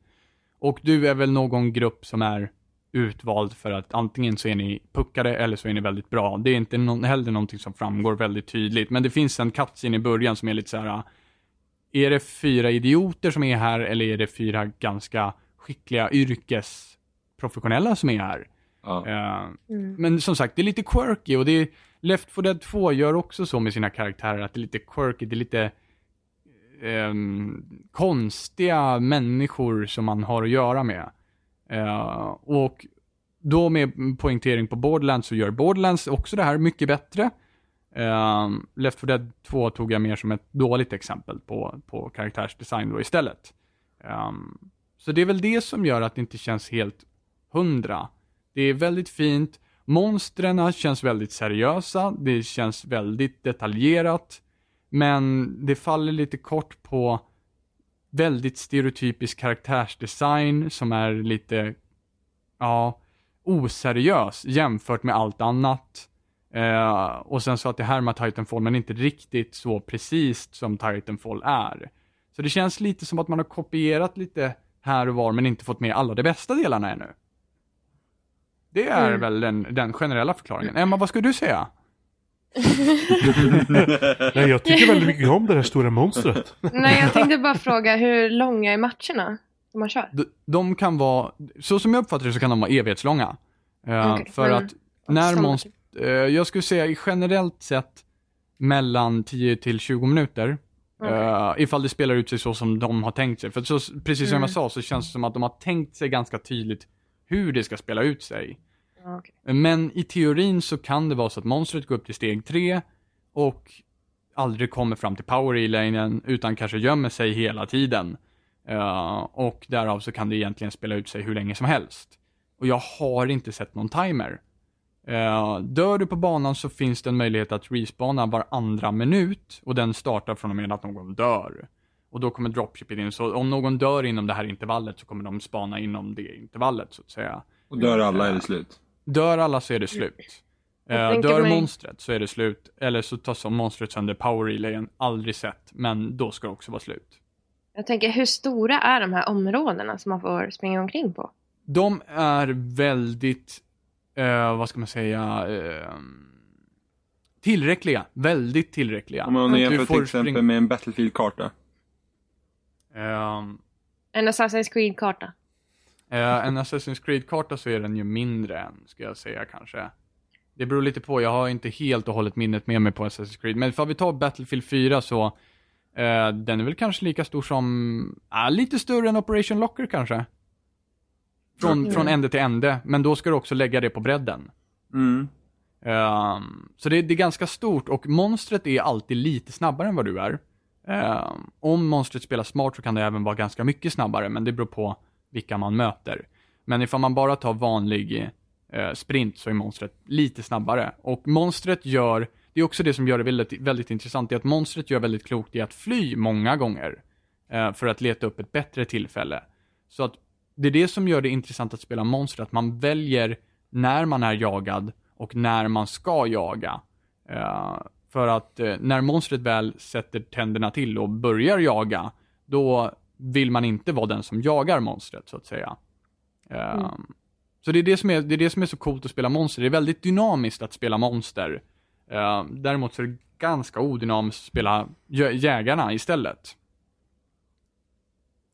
och du är väl någon grupp som är utvald för att antingen så är ni puckade eller så är ni väldigt bra. Det är inte någon, heller någonting som framgår väldigt tydligt. Men det finns en cutscene i början som är lite så här. Är det fyra idioter som är här eller är det fyra ganska skickliga yrkesprofessionella som är här? ja. Eh, Mm. men som sagt, det är lite quirky och det är, Left 4 Dead 2 gör också så med sina karaktärer, att det är lite quirky, det är lite ehm, konstiga människor som man har att göra med. Eh, och då med poängtering på Borderlands så gör Borderlands också det här mycket bättre. Um, Left 4 Dead 2 tog jag mer som ett dåligt exempel på, på karaktärsdesign då istället. Ehm, så det är väl det som gör att det inte känns helt hundra. Det är väldigt fint. Monstren känns väldigt seriösa. Det känns väldigt detaljerat. Men det faller lite kort på väldigt stereotypisk karaktärsdesign som är lite, ja, oseriös jämfört med allt annat. Eh, och sen så att det härmar Titanfall men inte riktigt så precis som Titanfall är. Så det känns lite som att man har kopierat lite här och var men inte fått med alla de bästa delarna ännu. Det är Mm. väl den, den generella förklaringen. Emma, vad skulle du säga? Nej, jag tycker väldigt mycket om det här stora monstret. Nej, jag tänkte bara fråga hur långa är matcherna man kör? De, de kan vara, så som jag uppfattar det så kan de vara evighetslånga. Eh, Okej, för att när monster, typ. eh, jag skulle säga generellt sett mellan 10 till 20 minuter. Okej. eh, ifall det spelar ut sig så som de har tänkt sig. För så, precis som Mm. jag sa så känns det som att de har tänkt sig ganska tydligt hur det ska spela ut sig. Ja, okej. Men i teorin så kan det vara så att monstret går upp till steg 3 och aldrig kommer fram till power e-lanen utan kanske gömmer sig hela tiden. Eh, och därav så kan det egentligen spela ut sig hur länge som helst. Och jag har inte sett någon timer. Uh, dör du på banan så finns det en möjlighet att respawna var andra minut och den startar från och med att någon dör. Och då kommer dropshipet in, så om någon dör inom det här intervallet så kommer de spana inom det intervallet så att säga. Och dör alla är det slut. Dör alla så är det slut. Tänker dör mig- monstret så är det slut. Eller så tas som monstret sönder power relayen. Aldrig sett, men då ska det också vara slut. Jag tänker, hur stora är de här områdena som man får springa omkring på? De är väldigt, eh, vad ska man säga, eh, tillräckliga. Väldigt tillräckliga. Om man jämför får till exempel med en Battlefield-karta. Ehm, En Assassin's Creed-karta. Eh, en Assassin's Creed-karta så är den ju mindre än, ska jag säga kanske. Det beror lite på, jag har inte helt och hållet minnet med mig på Assassin's Creed. Men för vi tar Battlefield 4 så, eh, den är väl kanske lika stor som, ah, lite större än Operation Locker kanske. Från, Mm. från ände till ände, men då ska du också lägga det på bredden. Mm. Ehm, så det, det är ganska stort och monstret är alltid lite snabbare än vad du är. Ehm, om monstret spelar smart så kan det även vara ganska mycket snabbare, men det beror på vilka man möter. Men ifall man bara tar vanlig eh, sprint så är monstret lite snabbare. Och monstret gör, det är också det som gör det väldigt, väldigt intressant, det är att monstret gör väldigt klokt i att fly många gånger. eh, för att leta upp ett bättre tillfälle. Så att det är det som gör det intressant att spela monster, att man väljer när man är jagad och när man ska jaga. Eh, för att eh, när monstret väl sätter tänderna till och börjar jaga, då vill man inte vara den som jagar monstret, så att säga. Mm. Så det är det, som är, det är det som är så coolt att spela monster. Det är väldigt dynamiskt att spela monster. Eh, däremot så är det ganska odynamiskt att spela jä- jägarna istället.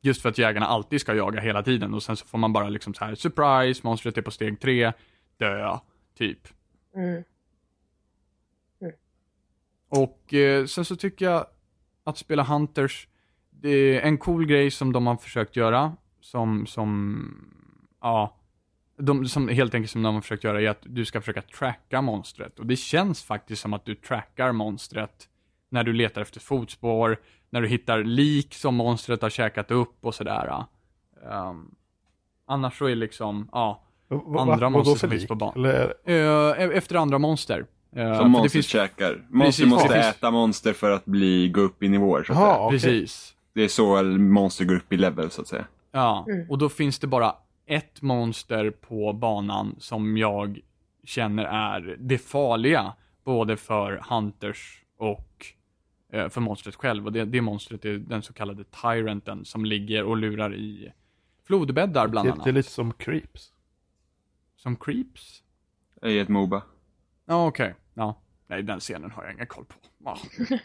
Just för att jägarna alltid ska jaga hela tiden och sen så får man bara liksom så här surprise, monstret är på steg tre, dö, typ. Mm. Och eh, sen så tycker jag att spela Hunters, en cool grej som de har försökt göra, som, som, ja, de, som helt enkelt som de har försökt göra är att du ska försöka tracka monstret. Och det känns faktiskt som att du trackar monstret när du letar efter fotspår, när du hittar lik som monstret har käkat upp och sådär. Um, annars så är liksom, ja, Va- Andra va- monster som finns på ban- Eller, eh, efter andra monster. För Som monster finns- käkar. Monster Precis, måste finns- äta monster för att bli, gå upp i nivåer så att säga. okej. Precis. Det är så monster går upp i level så att säga. Ja, Mm. och då finns det bara ett monster på banan som jag känner är det farliga, både för Hunters och eh, för monstret själv. Och det, det monstret är den så kallade Tyranten som ligger och lurar i flodbäddar bland det, annat. det är lite som creeps. Som creeps? I ett Moba. Ja, okej. Ja. Nej, den scenen har jag ingen koll på. Ja.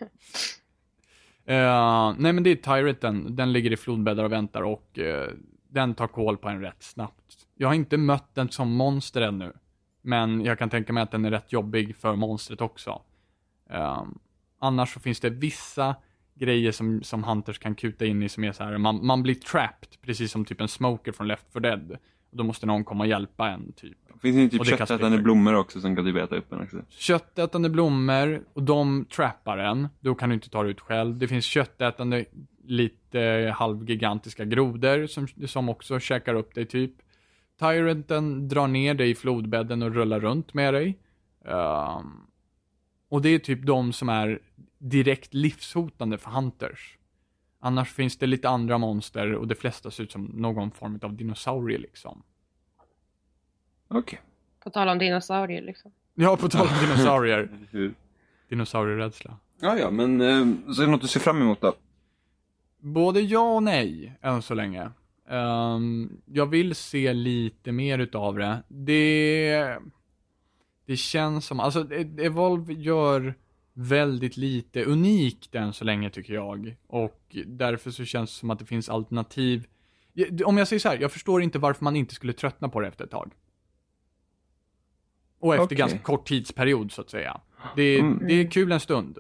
Uh, nej, men det är Tyreten, Den ligger i flodbäddar och väntar och uh, den tar koll på en rätt snabbt. Jag har inte mött den som monster ännu. Men jag kan tänka mig att den är rätt jobbig för monstret också. Uh, annars så finns det vissa grejer som, som Hunters kan kuta in i som är så här, man, man blir trapped, precis som typ en smoker från Left 4 Dead. Då måste någon komma och hjälpa en, typ. Finns det inte typ köttätande blommor också som kan typ äta upp en också? köttätande blommor och de trappar en. Då kan du inte ta det ut själv. Det finns köttätande lite halvgigantiska grodor som, som också käkar upp dig typ. Tyranten drar ner dig i flodbädden och rullar runt med dig. Ehm, och det är typ de som är direkt livshotande för hunters. Annars finns det lite andra monster och de flesta ser ut som någon form av dinosaurie liksom. Okej. På tal om dinosaurier liksom. Ja, på tal om dinosaurier. Dinosaurierädsla. Ja, ja, men eh, så är det något du ser fram emot då? Både ja och nej, än så länge. Ehm, jag vill se lite mer utav det. Det, det känns som, alltså E- Evolve gör väldigt lite unikt än så länge tycker jag. Och därför så känns det som att det finns alternativ. Om jag säger så här, jag förstår inte varför man inte skulle tröttna på det efter ett tag. Och efter Okej. ganska kort tidsperiod så att säga. Det, Mm. det är kul en stund.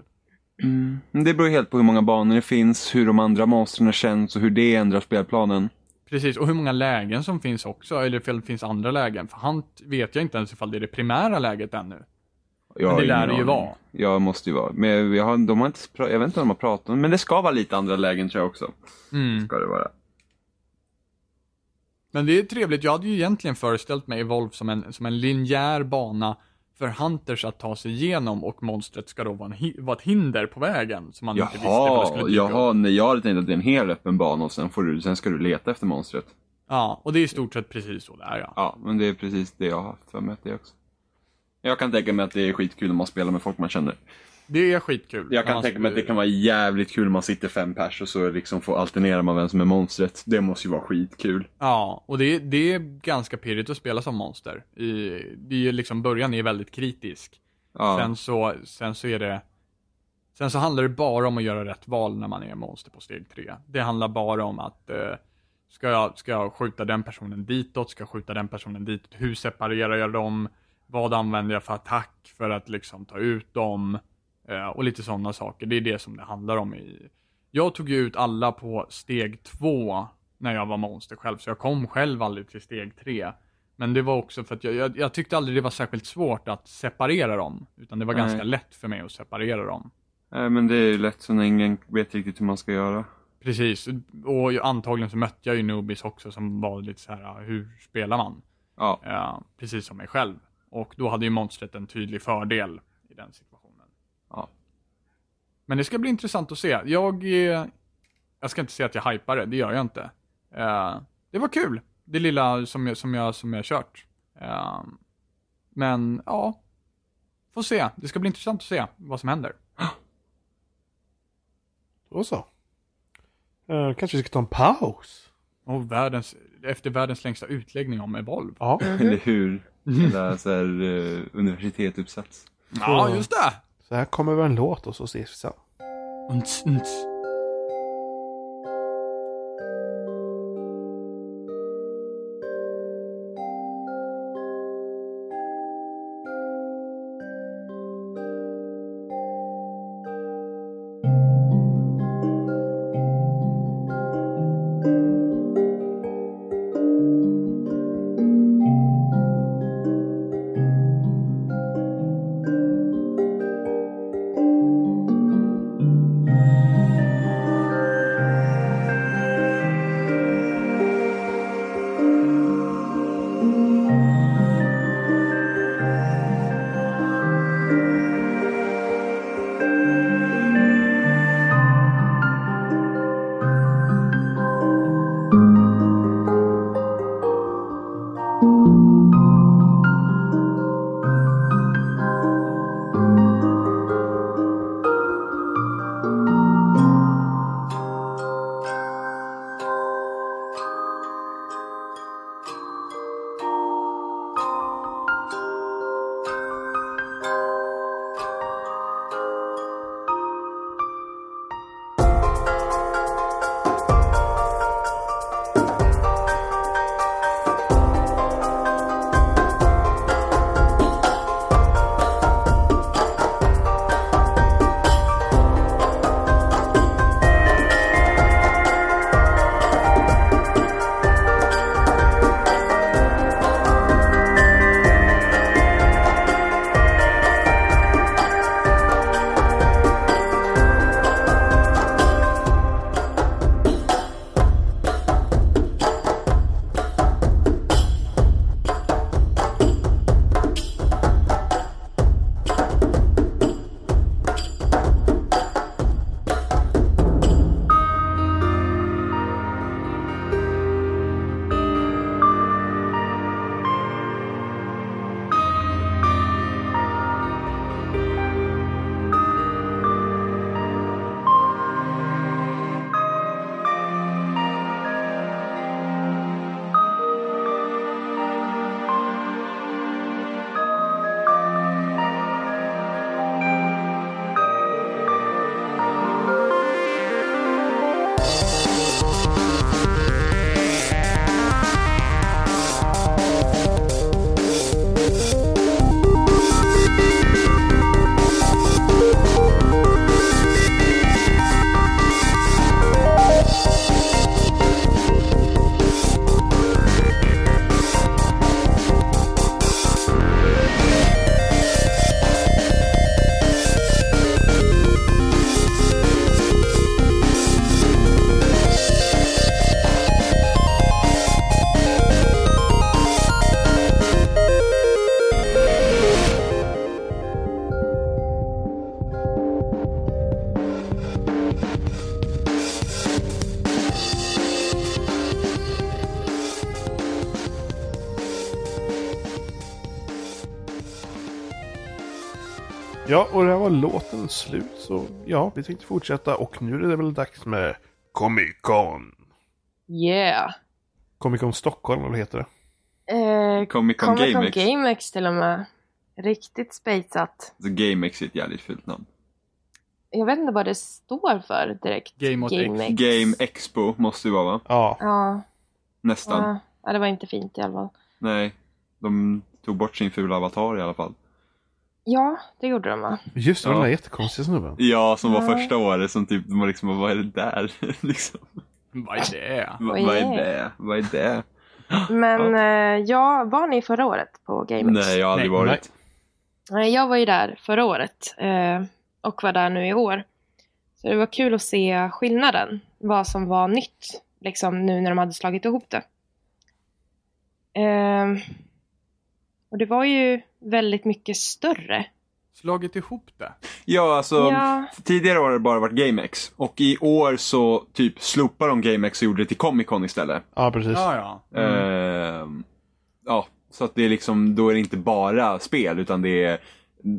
Mm. Det beror helt på hur många banor det finns, hur de andra monstren känns och hur det ändrar spelplanen. Precis, och hur många lägen som finns också, eller ifall det finns andra lägen. För han vet jag inte ens ifall det är det primära läget ännu. Jag Men det lär det ju vara. Ja, måste ju vara. Men jag, har, de har inte, jag vet inte om de har pratat om men det ska vara lite andra lägen tror jag också. Mm. Ska det vara. Men det är trevligt, jag hade ju egentligen föreställt mig Evolve som en, som en linjär bana för Hunters att ta sig igenom och monstret ska då vara, en, vara ett hinder på vägen. Som man inte visste det Jaha, skulle dyka jaha nej, jag hade tänkt att det är en hel öppen bana och sen, får du, sen ska du leta efter monstret. Ja, och det är i stort sett precis så det är ja. Ja, men det är precis det jag har haft för mig att det också. Jag kan tänka mig att det är skitkul om man spelar med folk man känner. Det är skitkul. Jag kan tänka mig att det kan vara jävligt kul om man sitter fem pers och så liksom får alternera man vem som är monstret. Det måste ju vara skitkul. Ja, och det, det är ganska pirrigt att spela som monster. I, det är ju liksom, början är väldigt kritisk. Ja. Sen, så, sen så är det Sen så handlar det bara om att göra rätt val när man är monster på steg tre. Det handlar bara om att eh, ska, jag, ska jag skjuta den personen ditåt, ska jag skjuta den personen ditåt, hur separerar jag dem, vad använder jag för attack för att liksom ta ut dem eh, och lite sådana saker. Det är det som det handlar om. i Jag tog ju ut alla på steg två när jag var monster själv, så jag kom själv aldrig till steg tre. Men det var också för att jag, jag, jag tyckte aldrig det var särskilt svårt att separera dem. Utan det var Nej. ganska lätt för mig att separera dem. Nej, men det är ju lätt så när ingen vet riktigt hur man ska göra. Precis, och antagligen så mötte jag ju Nubis också som var lite så här, hur spelar man? Ja. Ja, precis som mig själv. Och då hade ju monstret en tydlig fördel i den situationen. Ja. Men det ska bli intressant att se. Jag, eh, jag ska inte säga att jag hypar det, det gör jag inte. Eh, det var kul, det lilla som jag, som jag, som jag kört. Eh, men ja, får se. Det ska bli intressant att se vad som händer. Då så. Eh, kanske vi ska ta en paus? Och världens, efter världens längsta utläggning om Evolve. Ja. Eller hur? Eller så här, uh, universitetsuppsats. Ja, just det! Så här kommer väl en låt och så ses vi sen. Unts, unts. Låten slut. Så ja, vi tänkte fortsätta. Och nu är det väl dags med Comic Con. Yeah. Comic Con Stockholm, vad heter det? Eh, Comic Con GameX. GameX till och med. Riktigt spejsat. GameX är ett jävligt fult namn. Jag vet inte vad det står för direkt. Game åt X. GameX. Game Expo måste det vara va? Ja, Ja, Nästan. ja. ja, det var inte fint i alla fall. Nej, de tog bort sin fula avatar i alla fall. Ja, det gjorde de va? just det, Ja. den där jättekonstiga snubben. Ja, som var Ja. första året som typ, var liksom, vad är det där? liksom. Vad är det? Va, Vad är det? Vad är det? Men eh, ja, var ni förra året på GameX? Nej, jag har aldrig Nej. varit. Nej, Jag var ju där förra året eh, och var där nu i år. Så det var kul att se skillnaden. Vad som var nytt liksom nu när de hade slagit ihop det. Och det var ju väldigt mycket större. Slagit ihop det? Ja, alltså Ja. tidigare har det bara varit GameX. Och i år så typ slopade de GameX och gjorde det till Comic Con istället. Ja, precis. Ja, ja. Mm. Ehm, ja, så att det är liksom, då är det inte bara spel utan det är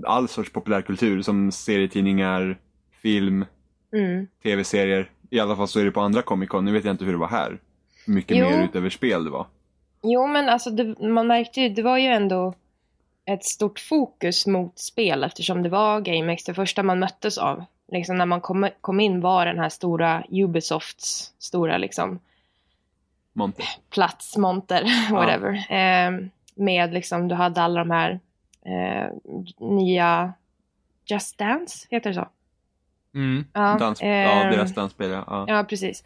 all sorts populärkultur som serietidningar, film, Mm. tv-serier. I alla fall så är det på andra Comic Con. Nu vet jag inte hur det var här. Mycket Jo. mer utöver spel det var. Jo, men alltså det, man märkte ju, det var ju ändå ett stort fokus mot spel eftersom det var GameX det första man möttes av. Liksom när man kom, kom in var den här stora Ubisofts stora liksom Monte. plats, monter, whatever. Eh, med liksom, du hade alla de här eh, nya Just Dance, heter det så? Mm. Ja, Dans, ja, ehm, deras dansspel ja. ja. Ja, precis.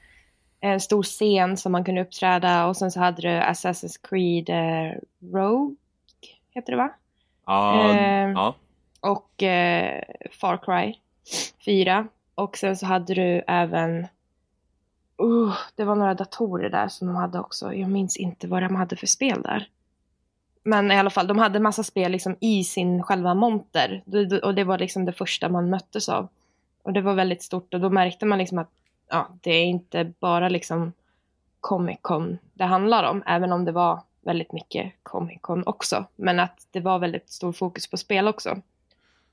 En stor scen som man kunde uppträda och sen så hade du Assassin's Creed eh, Rogue, heter det va? Ja, ehm, ja. Och eh, Far Cry 4. Och sen så hade du även, uh, det var några datorer där som de hade också. Jag minns inte vad de hade för spel där. Men i alla fall, de hade massa spel liksom i sin själva monter. Och det var liksom det första man möttes av. Och det var väldigt stort och då märkte man liksom att ja, det är inte bara liksom Comic Con det handlar om, även om det var väldigt mycket Comic Con också. Men att det var väldigt stor fokus på spel också.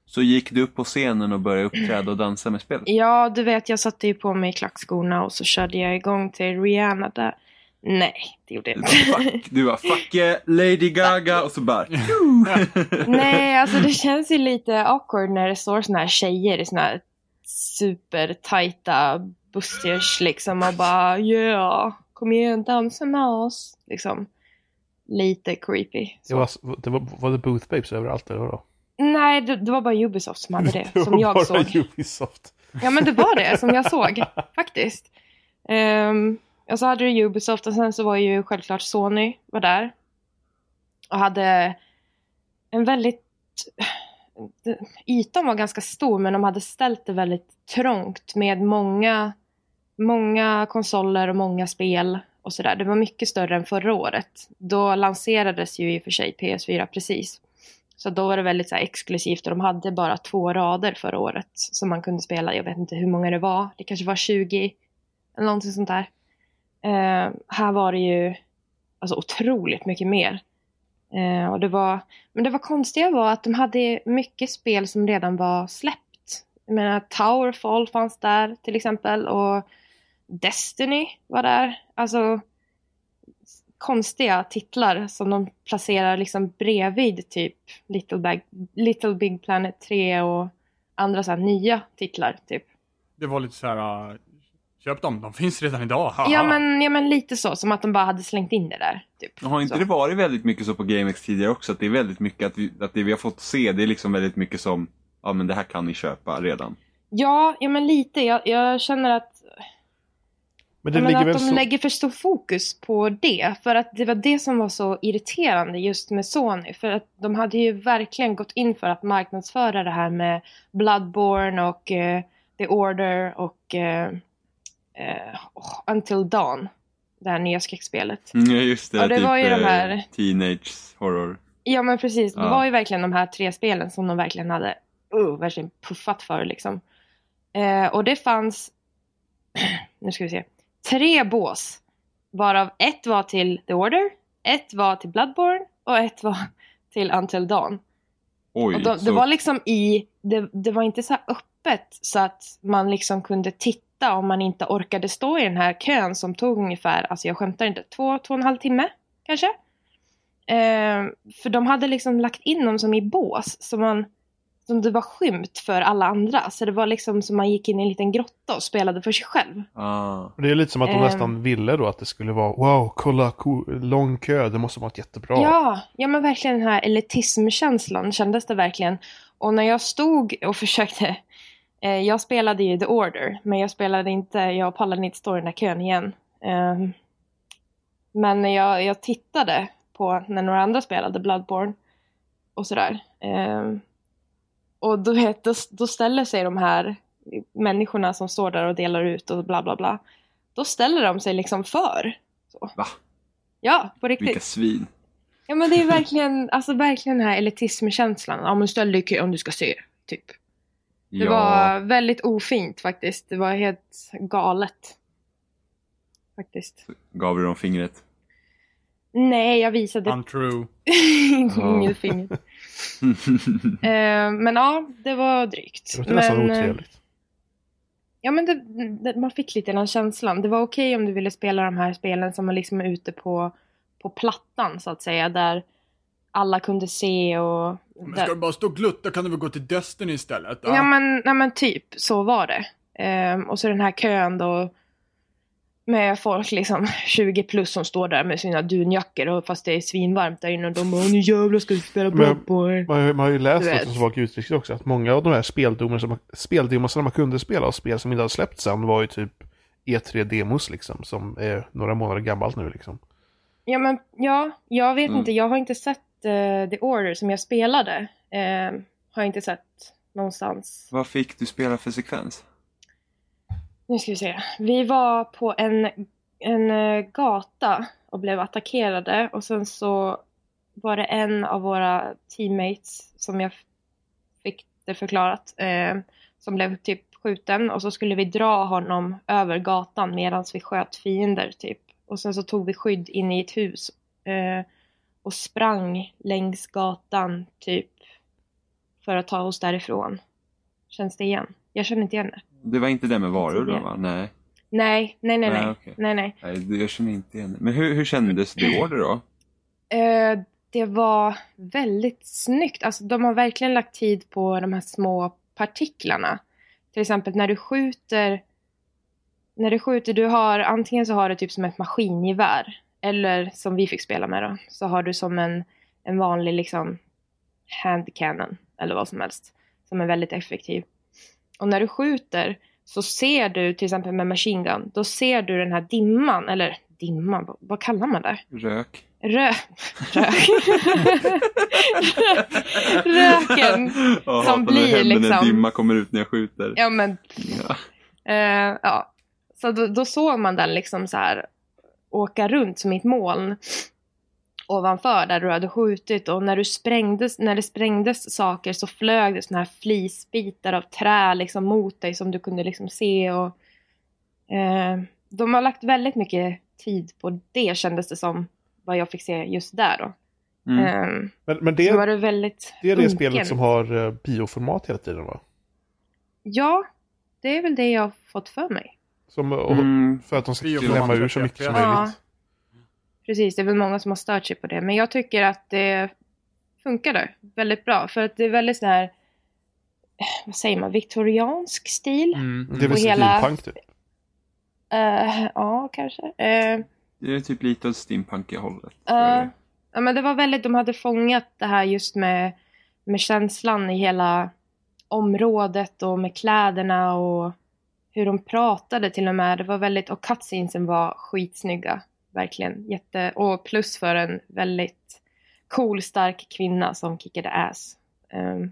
Så gick du upp på scenen och började uppträda och dansa med spel? Ja, du vet, jag satte ju på mig klackskorna och så körde jag igång till Rihanna där. Nej, det gjorde jag inte. Fuck, du var fuck yeah, Lady Gaga och så bara Nej, alltså det känns ju lite awkward när det står såna här tjejer i såna här supertajta bustiers liksom och bara yeah, kom igen, dansa med oss. Liksom. Lite creepy. Det var, det var, var det Booth Babes överallt eller vadå? Nej, det, det var bara Ubisoft som hade det, Det som jag bara såg. Ubisoft. Ja men det var det som jag såg faktiskt. Um, och så hade du Ubisoft och sen så var ju självklart Sony var där. Och hade en väldigt... Ytan var ganska stor men de hade ställt det väldigt trångt med många, många konsoler och många spel och sådär. Det var mycket större än förra året. Då lanserades ju i och för sig PS4 precis. Så då var det väldigt så här exklusivt och de hade bara två rader förra året som man kunde spela. Jag vet inte hur många det var. Det kanske var 20 eller någonting sånt där. Eh, här var det ju alltså otroligt mycket mer. Eh, och det var, men det var konstiga var att de hade mycket spel som redan var släppt. Jag menar Towerfall fanns där till exempel och Destiny var där. Alltså konstiga titlar som de placerar liksom bredvid typ Little, Bag, Little Big Planet 3 och andra så här nya titlar typ. Det var lite så här, uh, köp dem, de finns redan idag. haha. Ja men, ja men lite så, som att de bara hade slängt in det där. Typ. Har inte så. det varit väldigt mycket så på GameX tidigare också? Att det är väldigt mycket att, vi, att det vi har fått se, det är liksom väldigt mycket som, ja men det här kan ni köpa redan. Ja, ja men lite. Jag, jag känner att, Men det jag ligger att de så... lägger för stor fokus på det. För att det var det som var så irriterande just med Sony. För att de hade ju verkligen gått in för att marknadsföra det här med Bloodborne och eh, The Order och eh, oh, Until Dawn. Det här nya skräckspelet. Mm, Ja just det, Ja, det typ var ju de här- Teenage horror. Ja men precis, det Ja. var ju verkligen de här tre spelen som de verkligen hade uh, verkligen puffat för liksom. Och det fanns, nu ska vi se, tre bås. Varav ett var till The Order, ett var till Bloodborne och ett var till Until Dawn. Oj, Och de, så, det var liksom i det, det var inte så här öppet så att man liksom kunde titta om man inte orkade stå i den här kön som tog ungefär, alltså jag skämtar inte, två, två och en halv timme kanske. Eh, för de hade liksom lagt in dem som i bås, så man, som det var skymt för alla andra. Så det var liksom som man gick in i en liten grotta och spelade för sig själv. Ah. Det är lite som att de Ehm. nästan ville då att det skulle vara wow, kolla, ko- lång kö, det måste vara jättebra. Ja, ja men verkligen den här elitismkänslan kändes det verkligen. Och när jag stod och försökte, eh, jag spelade ju The Order, men jag spelade inte, jag pallade inte stå i den där kön igen. Eh, men när jag, jag tittade på när några andra spelade Bloodborne och sådär. Eh, och då, vet, då, då ställer sig de här människorna som står där och delar ut och bla bla bla. Då ställer de sig liksom för. Så. Va? Ja, på riktigt. Vilka svin. Ja men det är verkligen, alltså verkligen den här elitismkänslan. Ja men ställ dig om du ska se, typ. Det ja. var väldigt ofint faktiskt. Det var helt galet. Faktiskt. Gav du dem fingret? Nej, jag visade Untrue. inget finger. Eh, men ja, det var drygt. Det låter nästan Men, eh, otrevligt. Ja men det, det, man fick lite den känslan. Det var okej om du ville spela de här spelen som var liksom ute på, på plattan så att säga. Där alla kunde se och... Men där, ska du bara stå och glutta kan du väl gå till Destiny istället? Ja men, ja, men typ så var det. Ehm, och så den här kön då med folk liksom 20 plus som står där med sina dunjackor och fast det är svinvarmt där inne och de bara nu jävlar ska vi spela Men- Bloodborne. Man, har- man har ju läst vet. som svag uttryck också att många av de här speldomarna som, man kunde spela och spel som inte hade släppts än var ju typ E3-demos liksom som är några månader gammalt nu liksom. Ja men ja, jag vet Mm. inte, jag har inte sett eh, The Order som jag spelade. Ehm, har jag inte sett någonstans. Vad fick du spela för sekvens? Nu ska vi se. Vi var på en, en eh, gata och blev attackerade och sen så var det en av våra teammates som jag fick det förklarat eh, som blev typ skjuten och så skulle vi dra honom över gatan medan vi sköt fiender typ. Och sen så tog vi skydd in i ett hus eh, och sprang längs gatan typ för att ta oss därifrån. Känns det igen? Jag känner inte igen det. Det var inte det med varor då va? Nej. Nej, nej, nej, nej. Nej, okej. nej, nej. Nej, det- jag känner inte igen. Men hur, hur kändes det order då? Eh, det var väldigt snyggt. Alltså, de har verkligen lagt tid på de här små partiklarna. Till exempel när du skjuter. När du skjuter, du har antingen så har du typ som ett maskingevär. Eller som vi fick spela med då. Så har du som en, en vanlig liksom hand cannon. Eller vad som helst. Som är väldigt effektiv. Och när du skjuter så ser du till exempel med machine gun. Då ser du den här dimman. Eller dimman, vad, vad kallar man det? Rök? Rö rök. Röken. Ja, som blir händer när liksom- dimma kommer ut när jag skjuter. Ja men, Ja. eh, ja. Så då, då såg man den liksom så här åka runt som i ett moln ovanför där du hade skjutit och när, du sprängdes, när det sprängdes saker så flög det såna här flisbitar av trä liksom mot dig som du kunde liksom se och eh, de har lagt väldigt mycket tid på det kändes det som vad jag fick se just där då. Mm. Eh, Men, men så var det, det väldigt det är det unken. spelet som har uh, bioformat hela tiden va? Ja, det är väl det jag har fått för mig. Som, och, Mm. För att de ska klämma ur så mycket som Ja. Precis, det är väl många som har stört sig på det. Men jag tycker att det funkade väldigt bra. För att det är väldigt sån här, eh, vad säger man, viktoriansk stil. Mm. Det är väl hela- steampunk typ. Eh, ja, kanske. Eh, Det är typ lite åt steampunkiga hållet. tror Ja, jag. ja, men det var väldigt, de hade fångat det här just med, med känslan i hela området och med kläderna och hur de pratade till och med. Det var väldigt, och cutscenesen var skitsnygga. Verkligen. Jätte, och plus för en väldigt cool, stark kvinna som kickade ass. Ehm,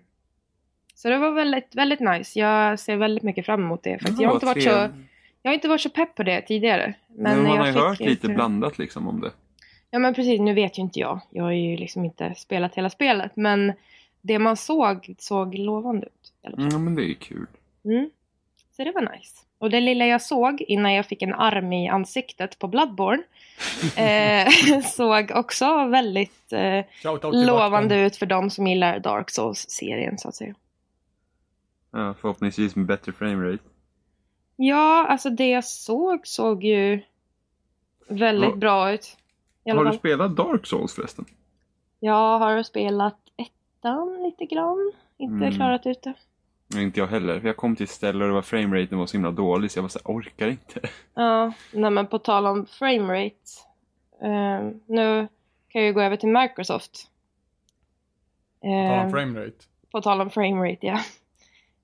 så det var väldigt, väldigt nice. Jag ser väldigt mycket fram emot det. För att jag, har inte varit så, jag har inte varit så pepp på det tidigare. Men Men man har ju hört lite ett- blandat liksom om det. Ja men precis, nu vet ju inte jag. Jag har ju liksom inte spelat hela spelet. Men det man såg såg lovande ut. Mm, men det är ju kul. Mm. Så det var nice. Och det lilla jag såg innan jag fick en arm i ansiktet på Bloodborne eh, såg också väldigt eh, lovande ut för de som gillar Dark Souls-serien så att säga. Ja, förhoppningsvis med bättre framerate. Ja, alltså det jag såg såg ju väldigt Ja. bra ut. Har du spelat Dark Souls förresten? Jag har spelat ettan lite grann. Inte Mm. klarat ut det. Nej, inte jag heller. För jag kom till ett ställe och det var frameraten var så himla dålig så jag var så här, orkar inte. Ja, nej men på tal om framerate. Eh, nu kan jag ju gå över till Microsoft. Ta Eh, framerate. på tal om framerate, ja.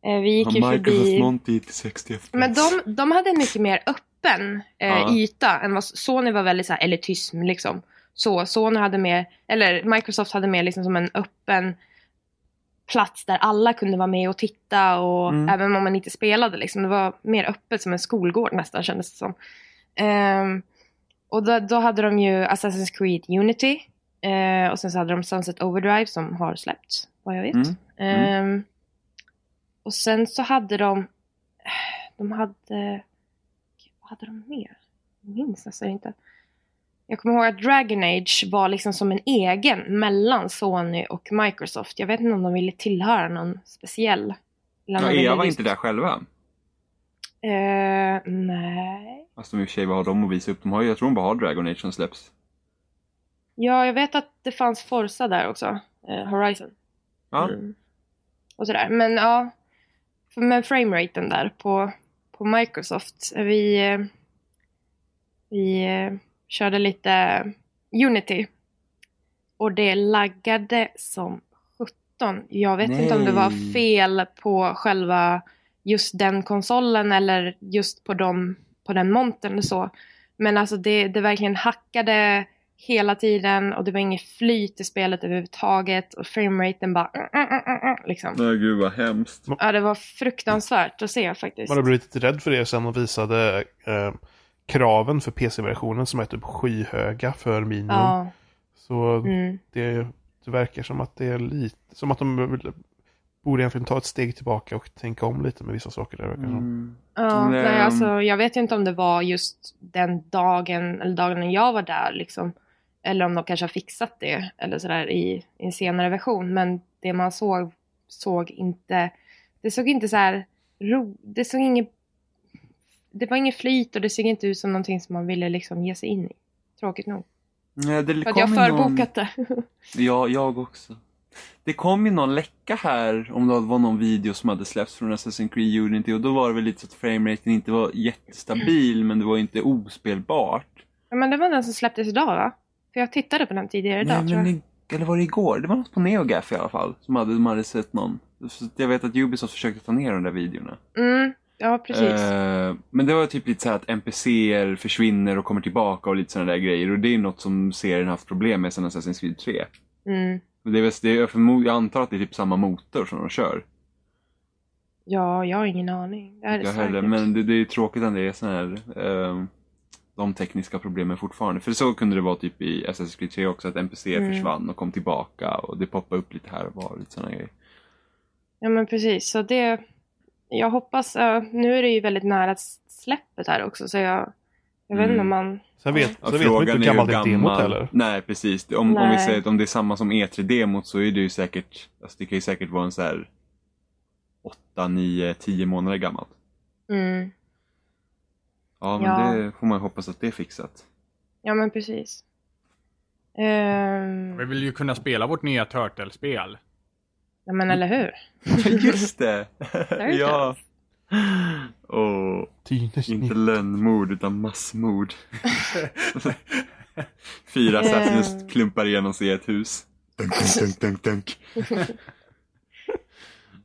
Eh, vi gick ju Har Microsoft förbi... Monty till 60 FPS? Men de, de hade en mycket mer öppen eh, Ja. yta än vad Sony var väldigt så här elitism liksom. Så Sony hade mer, eller Microsoft hade mer liksom som en öppen plats där alla kunde vara med och titta och Mm. även om man inte spelade liksom. Det var mer öppet som en skolgård nästan kändes det som. Ehm, och då, då hade de ju Assassin's Creed Unity eh, och sen så hade de Sunset Overdrive som har släppts vad jag vet. Mm. Mm. Ehm, och sen så hade de, de hade, vad hade de mer? Jag minns nästan inte. Jag kommer ihåg att Dragon Age var liksom som en egen mellan Sony och Microsoft. Jag vet inte om de ville tillhöra någon speciell. Ja, de EA var just- inte där själva. Eh, nej. Fast de i och för sig bara har dem att visa upp. De har jag tror de bara har Dragon Age som släpps. Ja, jag vet att det fanns Forza där också. Eh, Horizon. Ja. Mm. Och sådär. Men ja, med frameraten där på, på Microsoft. Vi, eh, vi eh, körde lite Unity. Och det laggade som 17. Jag vet inte om det var Nej. fel på själva just den konsolen eller just på, dem, på den montern eller så. Men alltså det, det verkligen hackade hela tiden och det var inget flyt i spelet överhuvudtaget och frameraten bara mm, mm, mm, mm, liksom. Nej, gud vad hemskt. Ja, det var fruktansvärt att se faktiskt. Man har blivit rädd för det sen och visade eh, kraven för PC-versionen som är typ skyhöga för minimum. Ja, Så mm. det, det verkar som att det är lite, som att de borde egentligen ta ett steg tillbaka och tänka om lite med vissa saker där. verkar som. Mm. ja nej, alltså, jag vet ju inte om det var just den dagen eller dagen när jag var där liksom. Eller om de kanske har fixat det eller sådär i, i en senare version. Men det man såg såg inte, det såg inte så här ro, det såg inget, det var inget flyt och det såg inte ut som någonting som man ville liksom ge sig in i. Tråkigt nog. Nej, det För att jag har någon- förbokat det. Ja, jag också. Det kom ju någon läcka här om det var någon video som hade släppts från Assassin's Creed Unity och då var det väl lite så att frameraten inte var jättestabil men det var inte ospelbart. Ja, men det var den som släpptes idag va? För jag tittade på den tidigare idag Nej, tror jag. i, eller var det igår? Det var något på NeoGaf i alla fall som hade, de hade sett någon. Så jag vet att Ubisoft försökte ta ner de där videorna. Mm, ja precis. Eh, men det var typ lite så här att NPCer försvinner och kommer tillbaka och lite sådana där grejer och det är något som serien haft problem med sedan Assassin's Creed 3. Mm. Det är, väl- det är, jag jag antar att det är typ samma motor som de kör. Ja, jag har ingen aning. Det är Jag heller, men det, det är ju tråkigt att det är såna här, ehm, de tekniska problemen fortfarande. För så kunde det vara typ i Assassin's Creed 3 också, att NPC Mm. försvann och kom tillbaka och det poppade upp lite här och var, lite sådana grejer. Ja men precis, så det... Jag hoppas... ja, nu är det ju väldigt nära släppet här också så jag... Jag vet inte om Mm. man... Sen vet, Ja, sen vet man inte hur är gammalt är demot heller. Nej, precis. Om, om vi Nej. säger att om det är samma som E3-demot så är det ju säkert, alltså det kan ju säkert vara en så här 8, 9, 10 månader gammalt. Mm. Ja, men Ja. det får man ju hoppas att det är fixat. Ja men precis. Ehm, Vi vill ju kunna spela vårt nya Turtle-spel. Ja men eller hur? Just det! Ja! Teenage inte lönnmord utan massmord. Fyra Eh. assassins klumpar igenom sig i ett hus. Dunk, dunk, dunk, dunk, dunk.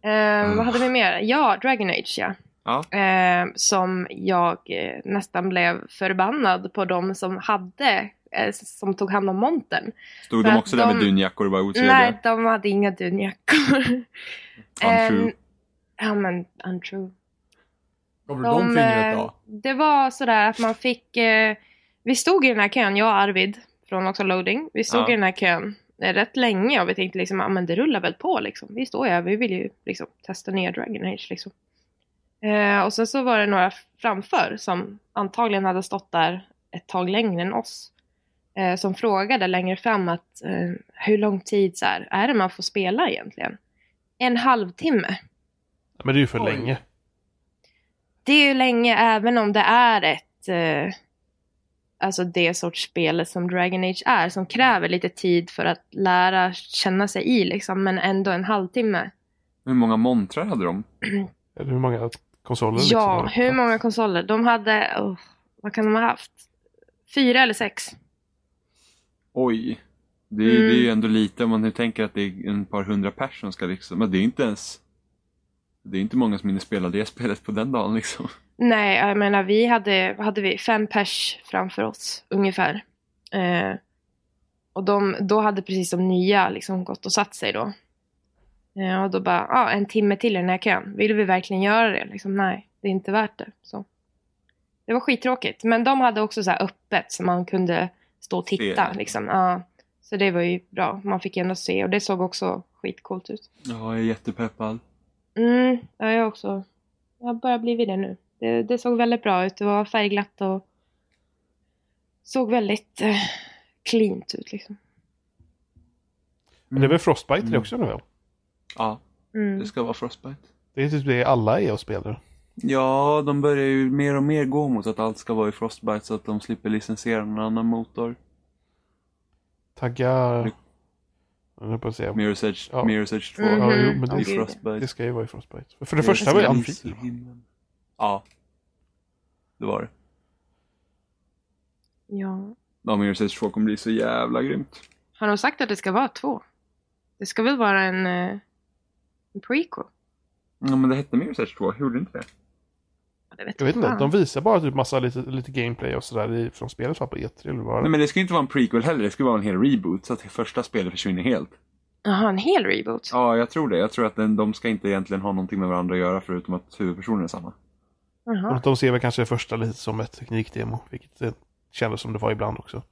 Ehm, vad hade vi mer? Ja, Dragon Age ja. Ja. Ehm, som jag eh, nästan blev förbannad på de som hade, eh, som tog hand om montern. Stod För de också där med de- dunjackor och var otrevliga? Nej, de hade inga dunjackor. Untrue. Ehm, ja men untrue. Gav du dem fingret då? eh, Det var sådär att man fick... Eh, vi stod i den här kön, jag och Arvid från också loading. Vi stod Ja. i den här kön eh, rätt länge och vi tänkte liksom, ja men det rullar väl på liksom. Vi står ju här, vi vill ju liksom testa nya Dragon Age liksom. Eh, och sen så var det några framför som antagligen hade stått där ett tag längre än oss. Eh, som frågade längre fram att eh, hur lång tid så här, är det man får spela egentligen? En halvtimme. Men det är ju för Oj. länge. Det är ju länge även om det är ett eh, alltså det sorts spel som Dragon Age är som kräver lite tid för att lära känna sig i liksom men ändå en halvtimme. Hur många montrar hade de? Eller hur många konsoler liksom Ja, det? hur många konsoler? De hade, oh, vad kan de ha haft? Fyra eller sex? Oj. Det, är- Mm. det är ju ändå lite om man nu tänker att det är en par hundra personer som ska liksom, men det är inte ens det är inte många som hinner spela det spelet på den dagen liksom. Nej, jag menar vi hade, hade vi, fem pers framför oss ungefär. Eh, och de, då hade precis de nya liksom gått och satt sig då. Eh, och då bara, ja en timme till i den här kön. Vill vi verkligen göra det? Liksom, nej, det är inte värt det. Så. Det var skittråkigt. Men de hade också så här öppet så man kunde stå och titta. Liksom. Ja, så det var ju bra. Man fick ändå se och det såg också skitcoolt ut. Ja, jag är jättepeppad. Mm, ja, jag också. Jag har bara blivit det nu. Det, det såg väldigt bra ut. Det var färgglatt och såg väldigt eh, cleant ut liksom. Men det är väl Frostbite det Mm. också nu väl? Ja, Mm. det ska vara Frostbite. Det är typ det alla är och spelar. Ja, de börjar ju mer och mer gå mot att allt ska vara i Frostbite så att de slipper licensiera någon annan motor. Tagga... Det- Jag höll på att säga. Mirror's Edge, Ja. Mirror's Edge 2 Mhm. Ja, jo, men det. Frostbite. det ska ju vara i Frostbite. För det Det första var bli himlen. Ja. Det var det. Ja. Ja, Mirror's Edge 2 kommer bli så jävla grymt. Har de sagt att det ska vara två? Det ska väl vara en, eh, en prequel? Ja, men det hette Mirror's Edge 2, gjorde det inte det? Det vet Jag vet inte, fan. de visar bara typ massa lite, lite gameplay och sådär i- från spelet på E3 eller vad Nej, men det ska ju inte vara en prequel heller, det ska vara en hel reboot så att det första spelet försvinner helt. Jaha, en hel reboot? Ja, jag tror det. Jag tror att den, de ska inte egentligen ha någonting med varandra att göra förutom att huvudpersonen är samma. Jaha. Och De ser väl kanske det första lite som ett teknikdemo, vilket det kändes som det var ibland också.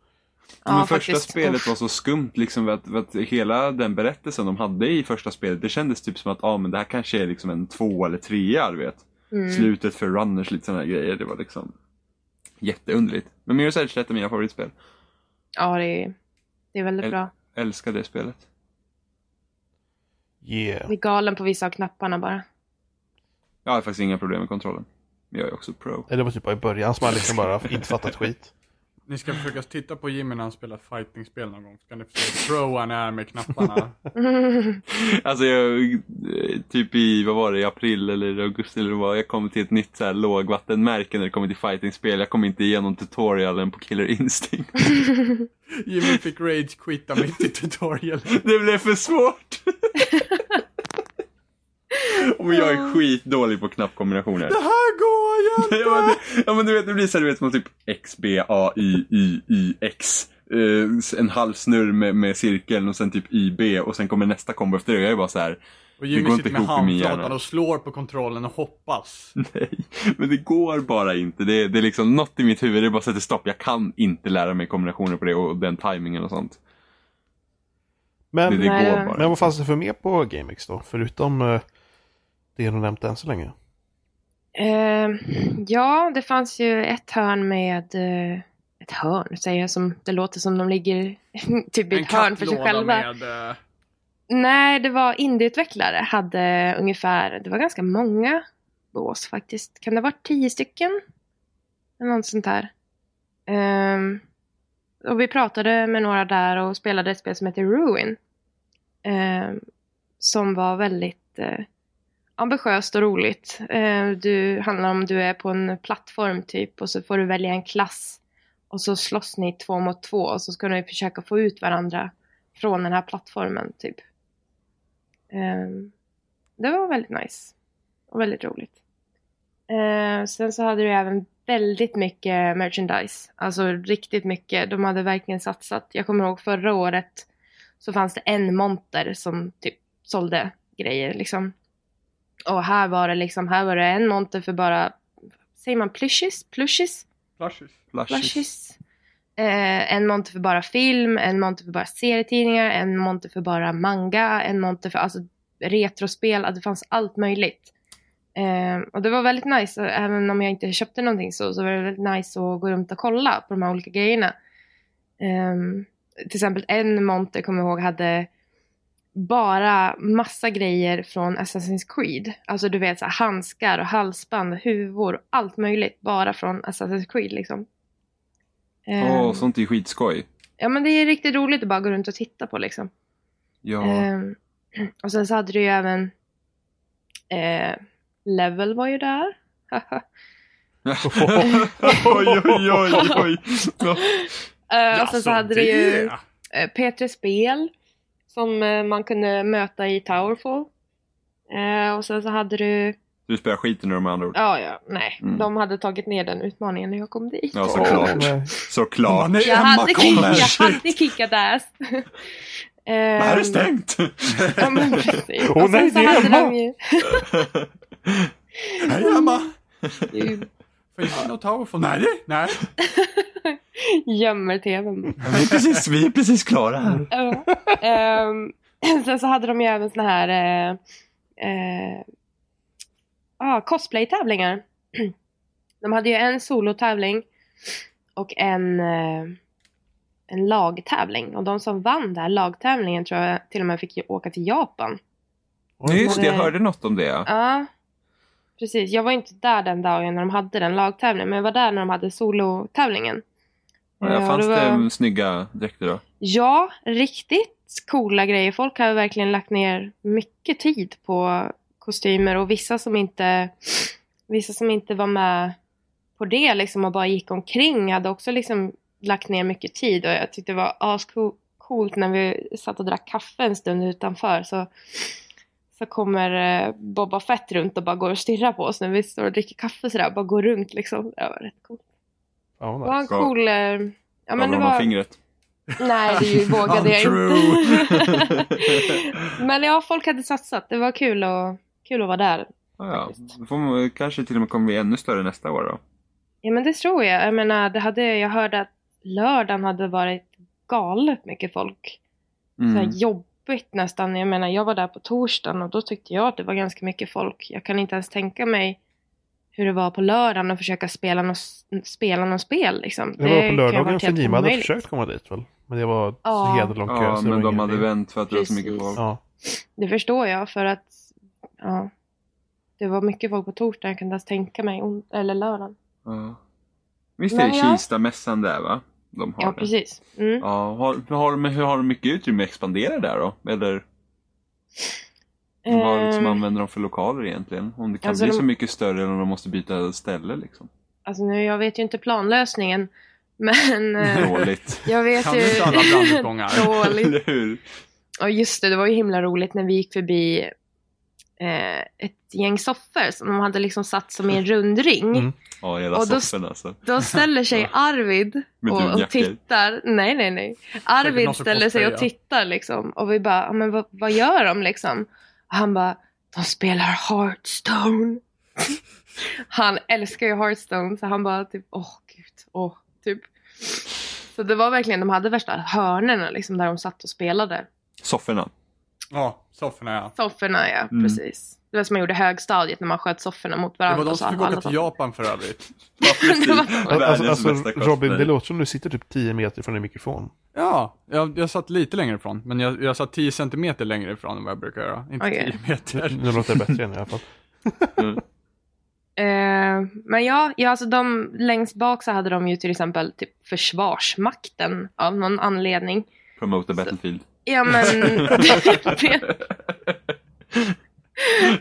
Ja, men första faktiskt. spelet var så skumt liksom för att, för att hela den berättelsen de hade i första spelet, det kändes typ som att ah, men det här kanske är liksom en två eller trea, du vet. Mm. Slutet för runners, lite sådana här grejer. Det var liksom jätteunderligt. Men Mirror's Edge är ett av mina favoritspel. Ja, det är, det är väldigt El- bra. Älskar det spelet. Yeah. Jag är galen på vissa av knapparna bara. Jag har faktiskt inga problem med kontrollen. Men jag är också pro. Det var typ bara i början som man liksom bara inte fattat skit. Ni ska försöka titta på Jimmy när han spelar fightingspel någon gång. Så kan ni se hur pro han är med knapparna. Alltså jag, eh, typ i, vad var det, i april eller augusti eller vad, jag kom till ett nytt så här lågvattenmärke när det kommer till fightingspel. Jag kom inte igenom tutorialen på Killer Instinct. Jimmy fick rage quitta mitt i tutorialen. Det blev för svårt! Och jag är skitdålig på knappkombinationer. Det här går ju Ja men, inte! det, ja men du vet, det blir så här, du vet som typ X, B, A, Y, Y, Y, X. Eh, en halv snurr med, med cirkeln och sen typ Y, B och sen kommer nästa kombo efter det. Jag är bara så här, Och Jimmy går sitter inte med handflatan och slår på kontrollen och hoppas. nej. Men det går bara inte. Det, det är liksom något i mitt huvud, det bara sätter stopp. Jag kan inte lära mig kombinationer på det och den timingen och sånt. Men, Det, det men vad fanns det för mer på GameX då? Förutom eh, det du nämnt än så länge. Eh, ja, det fanns ju ett hörn med... Eh, ett hörn, säger jag som det låter som de ligger typ i ett hörn för sig själva. med... eh, Nej, det var indieutvecklare hade ungefär, det var ganska många bås faktiskt. Kan det ha varit tio stycken? Eller något sånt där. Ehm, och vi pratade med några där och spelade ett spel som heter Ruin. Ehm, som var väldigt eh, ambitiöst och roligt. Eh, du handlar om du är på en plattform typ och så får du välja en klass. Och så slåss ni två mot två och så ska ni försöka få ut varandra från den här plattformen typ. Ehm, det var väldigt nice. Och väldigt roligt. Eh, sen så hade du även väldigt mycket merchandise. Alltså riktigt mycket. De hade verkligen satsat. Jag kommer ihåg förra året så fanns det en monter som typ sålde grejer liksom. Och här var det liksom, här var det en monter för bara, säger man plushies? Plushies? Plushies. Plushies. Eh, en monter för bara film, en monter för bara serietidningar, en monter för bara manga, en monter för alltså, retrospel. Att det fanns allt möjligt. Eh, och det var väldigt nice. Även om jag inte köpte någonting så, så var det väldigt nice att gå runt och kolla på de här olika grejerna. Eh, till exempel en monter, kommer jag ihåg, hade bara massa grejer från Assassin's Creed. Alltså du vet så här, handskar och halsband, huvor, allt möjligt bara från Assassin's Creed liksom. Åh, Ehm, sånt är skitskoj. Ja men det är riktigt roligt att bara gå runt och titta på liksom. Ja. Ehm, och sen så hade du ju även eh, Level var ju där. oj, oj, oj, oj. Eh, och sen så hade du ju eh, P3 Spel som eh, man kunde möta i Towerfall. Eh, och sen så hade du, Du spelar skiten ur dem med andra ord. ja ja, nej, Mm. de hade tagit ner den utmaningen när jag kom dit. Ja, såklart. Nej. Såklart. Nej, Jag hade, kommer! jag hade kickat ass. Det här är stängt! Ja men precis. Åh, och nej, det är Emma. ju, Hej Emma! Finns det något Towerfall? Nej, det- nej. gömmer tvn. Vi är precis, vi är precis klara här. Ja. Ehm, sen så hade de ju även såna här eh, eh, ah, cosplay-tävlingar. De hade ju en solotävling och en, eh, en lagtävling. Och de som vann den här lagtävlingen tror jag till och med fick ju åka till Japan. Ja, just det, jag Men- hörde något om det. Ja. Precis. Jag var inte där den dagen när de hade den lagtävlingen, men jag var där när de hade solotävlingen. Ja, Ja, fanns det det var- snygga dräkter då? Ja, riktigt coola grejer. Folk har verkligen lagt ner mycket tid på kostymer och vissa som inte, vissa som inte var med på det liksom och bara gick omkring hade också liksom lagt ner mycket tid och jag tyckte det var ascoolt när vi satt och drack kaffe en stund utanför så, så kommer eh, Boba Fett runt och bara går och stirrar på oss när vi står och dricker kaffe sådär, bara går runt liksom. Det var rätt coolt. Ja, Det var en nice. Ja. cool... eh, Ja, men det var... fingret. Nej, det vågade jag inte. Men ja, folk hade satsat. Det var kul, och, kul att vara där. Ja, ja. Man, kanske till och med kommer bli ännu större nästa år då. Ja, men det tror jag. Jag menar, det hade, jag hörde att lördagen hade varit galet mycket folk. Så här Jobbigt nästan. Jag menar, jag var där på torsdagen och då tyckte jag att det var ganska mycket folk. Jag kan inte ens tänka mig hur det var på lördagen och försöka spela något, spela något spel. Liksom. Det var på lördagen för Nima hade försökt komma dit väl? Men det var Ja. så jävla lång kö. Ja, så det men de hade ingenting. vänt för att det var så mycket Precis. folk. Ja. Det förstår jag för att ja, det var mycket folk på torsdagen. Jag kan inte ens tänka mig. Eller lördagen. Ja. Visst är det. Kista-mässan där va? De har Ja, det. precis. Mm. Ja, har, har, de- hur har de mycket utrymme att expandera där då? Eller vad liksom använder de för lokaler egentligen? Om det kan alltså bli de- så mycket större eller om de måste byta ställe liksom. Alltså nu, jag vet ju inte planlösningen. Men eh, Dåligt. jag vet Kan ju... du inte alla brandutgångar? Dåligt. Eller hur? Och just det, det var ju himla roligt när vi gick förbi eh, ett gäng soffor som de hade liksom satt som i en rundring. Mm. Ja, hela Och då- sofforna alltså. Då ställer sig Arvid och, och tittar. Nej, nej, nej. Arvid ställer sig och tittar liksom. Och vi bara, "Ja, men vad, vad gör de liksom? Och han bara, de spelar Hearthstone. han älskar ju Hearthstone så han bara typ, åh gud, åh, typ. Så det var verkligen, de hade värsta hörnerna liksom där de satt och spelade. Sofforna. Ja, sofforna ja. Sofforna ja, Mm. precis. Det var som man gjorde i högstadiet när man sköt sofforna mot Det varandra. var de så som fick åka till Japan för övrigt. Ja, precis. Det var- Alltså, alltså Robin, det låter som du sitter typ 10 meter från en mikrofon. Ja, jag, jag satt lite längre ifrån. Men jag, jag satt 10 centimeter längre ifrån än vad jag brukar göra. Inte Okej. 10 meter. Nu låter det bättre än i alla fall. Mm. Eh, men ja, ja alltså de, längst bak så hade de ju till exempel typ Försvarsmakten av någon anledning. Promote Battlefield. Ja men...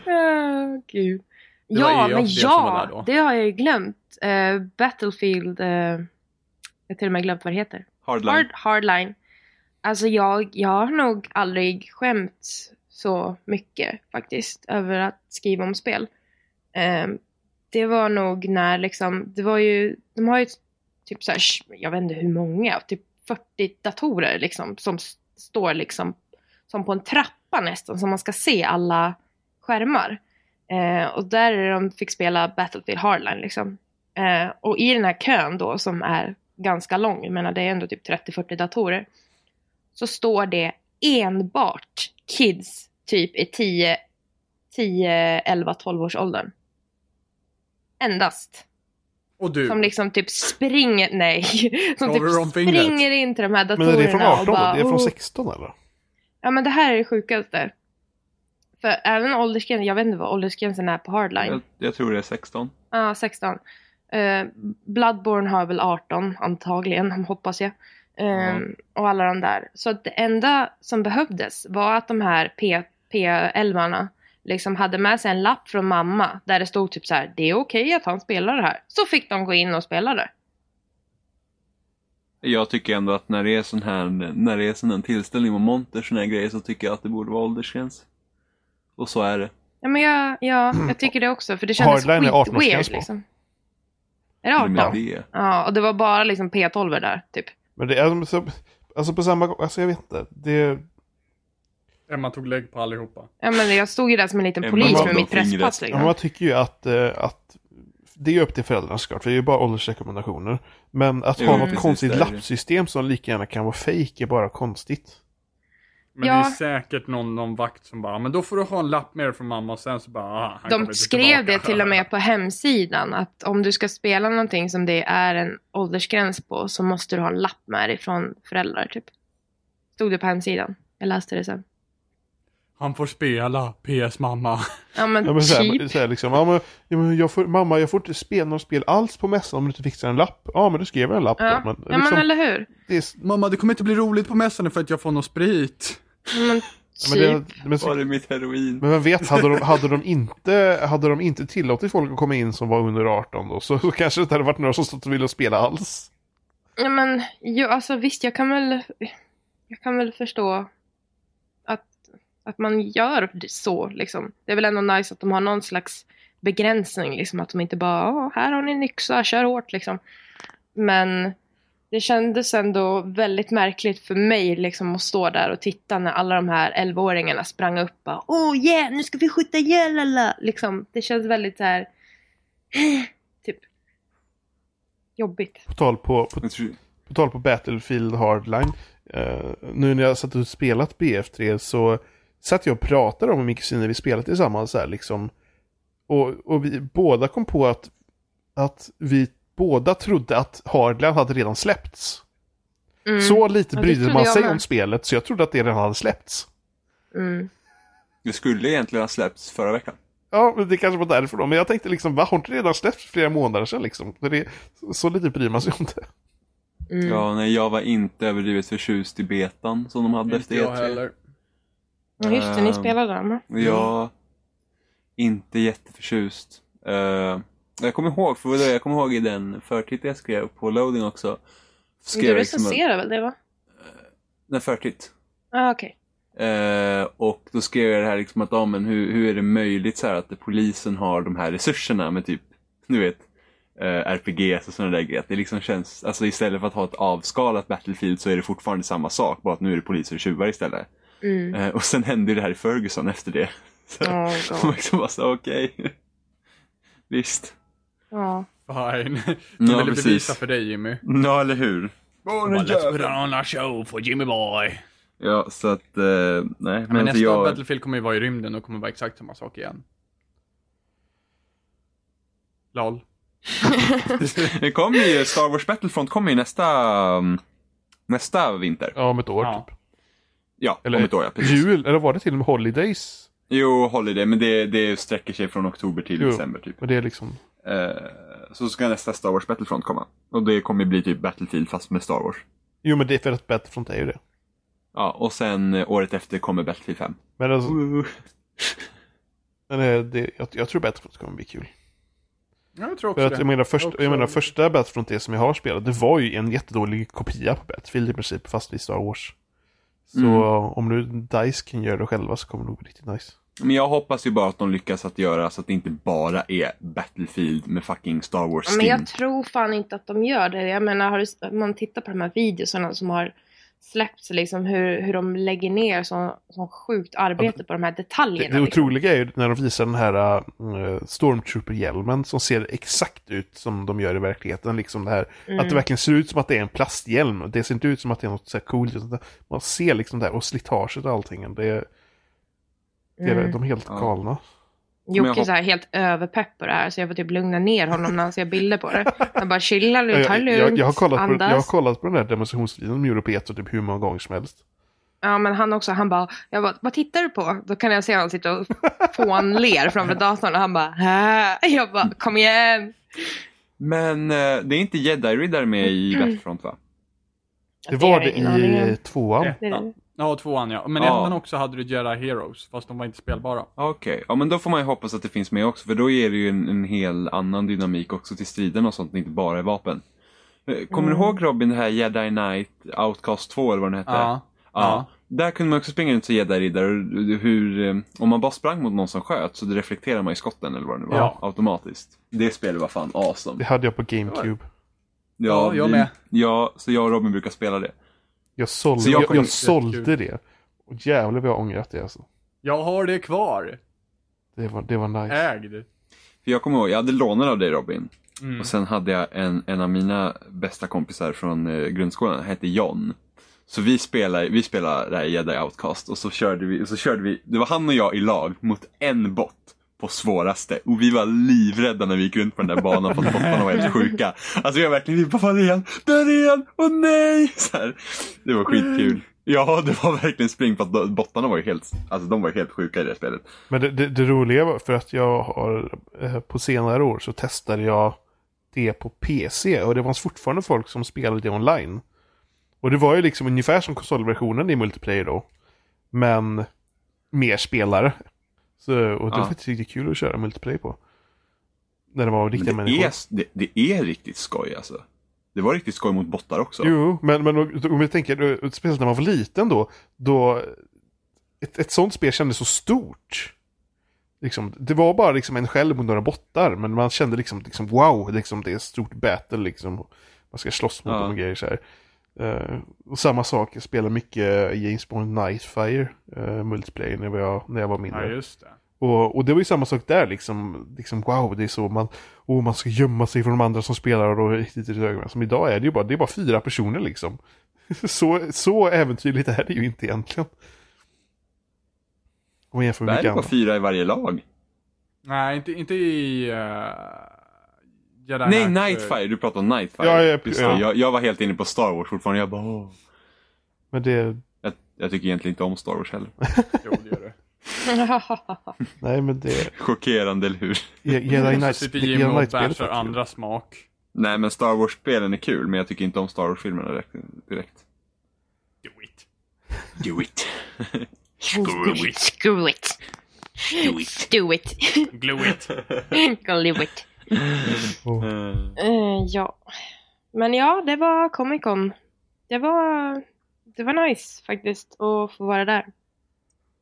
oh, gud. Det Ja, men ja, det har jag ju glömt. Eh, Battlefield, eh, jag har till och med glömt vad det heter. Hardline. Hard, hardline. Alltså jag, jag har nog aldrig skämt så mycket faktiskt över att skriva om spel. Ehm, det var nog när liksom, det var ju, de har ju typ så här, jag vet inte hur många, typ 40 datorer liksom som står liksom som på en trappa nästan, så man ska se alla skärmar. Eh, och där är de fick spela Battlefield Hardline liksom. Eh, och i den här kön då som är ganska lång, jag menar det är ändå typ 30-40 datorer. Så står det enbart kids typ i 10, 10 11, 12 års åldern. Endast. Och du, Som liksom typ springer, nej. Som typ springer in till de här Men datorerna är det från 18 och då? bara... Det är från "Oh." 16 eller? Ja men det här är det sjukaste. För även åldersgränsen, jag vet inte vad åldersgränsen är på hardline. Jag, jag tror det är 16. Ja, 16. Uh, Bloodborne har väl 18 antagligen, hoppas jag. Ehm, Och alla de där. Så att det enda som behövdes var att de här P- P11 liksom hade med sig en lapp från mamma där det stod typ så här, det är okej att han spelar det här. Så fick de gå in och spela det. Jag tycker ändå att när det är sån här, när det är sån här tillställning med monter såna här grejer så tycker jag att det borde vara åldersgräns. Och så är det. Ja men jag, ja, jag tycker det också för det kändes Hardline är 18 skit-weird liksom. Är det Till och med 18? det. Ja, och det var bara liksom P12 där typ. Men det är så, alltså på samma gång, alltså jag vet inte. Det, Emma tog lägg på allihopa. Ja men jag stod ju där som en liten Emma polis med mitt presspass ja, liksom. men man tycker ju att, eh, att det är upp till föräldrarna såklart, för det är ju bara åldersrekommendationer. Men att ha något precis, konstigt lappsystem som lika gärna kan vara fake är bara konstigt. Men Ja. det är säkert någon, någon vakt som bara, men då får du ha en lapp med dig från mamma och sen så bara, ah, han De skrev tillbaka. det till och med på hemsidan att om du ska spela någonting som det är en åldersgräns på så måste du ha en lapp med dig från föräldrar typ. Stod det på hemsidan. Jag läste det sen. Han får spela, PS mamma. Ja men, Ja, men så typ. här, så här liksom, ja, men, ja, men jag får, mamma jag får inte spela något spel alls på mässan om du inte fixar en lapp. Ja men du skrev en lapp Ja. då. Men, ja liksom, men eller hur. det är, Mamma, det kommer inte bli roligt på mässan för att jag får någon sprit. Ja, men, ja, men, det, typ. men, Var det mitt heroin? men vem vet, hade de, hade, de inte, hade de inte tillåtit folk att komma in som var under 18 då så, så kanske det inte hade varit några som stått och ville spela alls. Ja men, jo, alltså visst jag kan väl, jag kan väl förstå att man gör så liksom. Det är väl ändå nice att de har någon slags begränsning liksom. Att de inte bara, här har ni en yxa, kör hårt liksom. Men det kändes ändå väldigt märkligt för mig liksom att stå där och titta när alla de här 11-åringarna sprang upp och oh yeah, nu ska vi skjuta ihjäl alla! Liksom, det känns väldigt så här typ jobbigt. På tal på, på, på, tal på Battlefield Hardline. eh, nu när jag satt och spelat BF3 så satt jag och pratade om hur mycket kusiner vi spelat tillsammans här liksom. Och, och vi båda kom på att, att vi båda trodde att Hardline hade redan släppts. Mm. Så lite Ja, brydde trodde man sig med. om spelet så jag trodde att det redan hade släppts. Mm. det skulle egentligen ha släppts förra veckan. Ja, men det kanske var därför då. Men jag tänkte liksom, va, har inte redan släppts för flera månader sedan liksom? Det, så lite bryr man sig om det. Mm. Ja, nej, jag var inte överdrivet förtjust i betan som de hade efter Inte jag E3. heller. Ja, just det, ni Ehm, spelade den va? Jag inte jätteförtjust. Uh, jag kommer ihåg, för jag kommer ihåg i den förtitt jag skrev på loading också. Skrev Du jag liksom väl det va? Nej, förtitt. Ah, okej. Eh, och då skrev jag det här liksom att, ja men hur, hur är det möjligt så här att polisen har de här resurserna med typ, du vet, eh, RPGs och sådana där grejer. Att det liksom känns, alltså istället för att ha ett avskalat Battlefield så är det fortfarande samma sak, bara att nu är det poliser och tjuvar istället. Mm. Eh, och sen hände det här i Ferguson efter det. Så Oh, man liksom bara så, okej. Visst. Ja. Fine. Ja, Du ville bevisa för dig Jimmy. Ja, eller hur? Bara, Let's put on a show for Jimmy boy. Ja, så att, eh, nej. Men, Men alltså nästa jag, Battlefield kommer ju vara i rymden och kommer vara exakt samma sak igen. LOL. det kommer ju, Star Wars Battlefront kommer ju nästa, um, nästa vinter. Ja, om ett år Ja. typ. Ja, Eller om ett år ja, precis. Jul, eller var det till och med Holidays? Jo, Holiday, men det, det sträcker sig från oktober till Jo. december typ. Men det är liksom, Eh, så ska nästa Star Wars Battlefront komma. Och det kommer bli typ Battlefield fast med Star Wars. jo men det är för att Battlefront är ju det. Ja, och sen eh, året efter kommer Battlefield 5. Men, alltså, men eh, det, jag, jag tror Battlefront kommer bli kul. Ja, jag tror För också att det. jag menar, först, Också- jag menar första Battlefront det som jag har spelat, det var ju en jättedålig kopia på Battlefield i princip, fast i Star Wars. Så Mm. om nu DICE kan göra det själva så kommer det nog bli riktigt nice. Men jag hoppas ju bara att de lyckas att göra så att det inte bara är Battlefield med fucking Star Wars Ja, Men skin. jag tror fan inte att de gör det. Jag menar, har man tittar på de här videorna som har släppts, liksom hur, hur de lägger ner så, så sjukt arbete på de här Det, detaljerna. det liksom. otroliga är ju när de visar den här uh, Stormtrooper-hjälmen som ser exakt ut som de gör i verkligheten. Liksom det här, Mm. Att det verkligen ser ut som att det är en plasthjälm. Det ser inte ut som att det är något så här coolt. utan det- Man ser liksom det här och slitaget och allting. Det, är- det är, Mm. De är helt Ja. galna. Jocke är så här helt överpepp på det här så jag får typ lugna ner honom när han ser bilder på det. Jag bara chilla nu, ta det Jag, lugnt, jag, jag, har kollat på, jag har kollat på den där demonstrationsvideon ett och typ hur många gånger som helst. Ja, men han också, han bara, jag bara, vad tittar du på? Då kan jag se honom sitta och fånler framför datorn och han bara, Hä? Jag bara, kom igen. Men eh, det är inte jedi-riddare med i Battlefront va? Det var det i om. tvåan. Eh. Ja, tvåan ja. Men Ja. ettan också hade du Jedi Heroes, fast de var inte spelbara. Okej, ja men då får man ju hoppas att det finns med också för då är det ju en, en hel annan dynamik också till striden och sånt, inte bara är vapen. Eh, Kommer Mm. du ihåg Robin det här Jedi Knight Outcast 2 eller vad den hette? Ja. Ja. Där kunde man också springa runt som jedi-riddare hur, eh, om man bara sprang mot någon som sköt så reflekterar man ju skotten eller vad det nu var, Ja. automatiskt. Det spelet var fan awesome. Det hade jag på GameCube. Ja, jag med. Ja, så jag och Robin brukar spela det. Jag sålde, Så jag jag, jag, sålde det. Och jävlar vad jag har ångrat det alltså. Jag har det kvar. Det var, det var nice. Ägd. För jag kommer ihåg, jag hade lånat av dig Robin. Mm. Och sen hade jag en, en av mina bästa kompisar från eh, grundskolan, han hette John. Så vi spelade, vi spelade det här Jedi Outcast och så körde vi, så körde vi, det var han och jag i lag mot en bot på svåraste. Och vi var livrädda när vi gick runt på den där banan för att bottarna var helt sjuka. Alltså vi var verkligen, vad är han? Där är han! Åh nej! Så här. Det var skitkul. Ja, det var verkligen spring på att bottarna var ju helt, alltså de var helt sjuka i det spelet. Men det, det, det roliga var för att jag har eh, på senare år så testade jag det på PC och det fanns fortfarande folk som spelade det online. Och det var ju liksom ungefär som konsolversionen i multiplayer då. Men mer spelare. Så, och det var Ja. faktiskt riktigt kul att köra multiplayer på. När det var riktiga Men det, människor. är, det, det är riktigt skoj alltså. Det var riktigt skoj mot bottar också. Jo, men, men om jag tänker, eh, speciellt när man var liten då, då ett, ett sånt spel kändes så stort. Liksom, det var bara liksom en själv mot några bottar, men man kände liksom, liksom wow, liksom, det är ett stort battle liksom. Man ska slåss mot Ja. dem och grejer så här. Eh, och samma sak, jag spelade mycket James Bond Nightfire uh, multiplayer när jag, när jag var mindre. Ja, just det. Och, och det var ju samma sak där liksom, liksom wow, det är så man, oh, man ska gömma sig från de andra som spelar och riktigt i ögonen. Som idag är det ju bara, det är bara fyra personer liksom. Så, så äventyrligt är det ju inte egentligen. Om man jämför Det med mycket är bara fyra i varje lag. Nej, inte, inte i... Uh, Jedi Nej, Knight, Nightfire. Du pratar om Nightfire. Ja, ja, Just ja. Jag, jag var helt inne på Star Wars fortfarande. Jag bara, åh. Men det, Jag, jag tycker egentligen inte om Star Wars heller. Jo, det gör det. nej men det, Chockerande, eller hur? Jedi Knight, sitter Jim och bashar andra smak. Nej, men Star Wars-spelen är kul, men jag tycker inte om Star Wars-filmerna direkt. Do it. Do it. Screw it. Screw it. Do it. Do it. Glue it. Go live it. Eh, ja. Men ja, det var Comic Con. Det var, det var nice faktiskt att få vara där.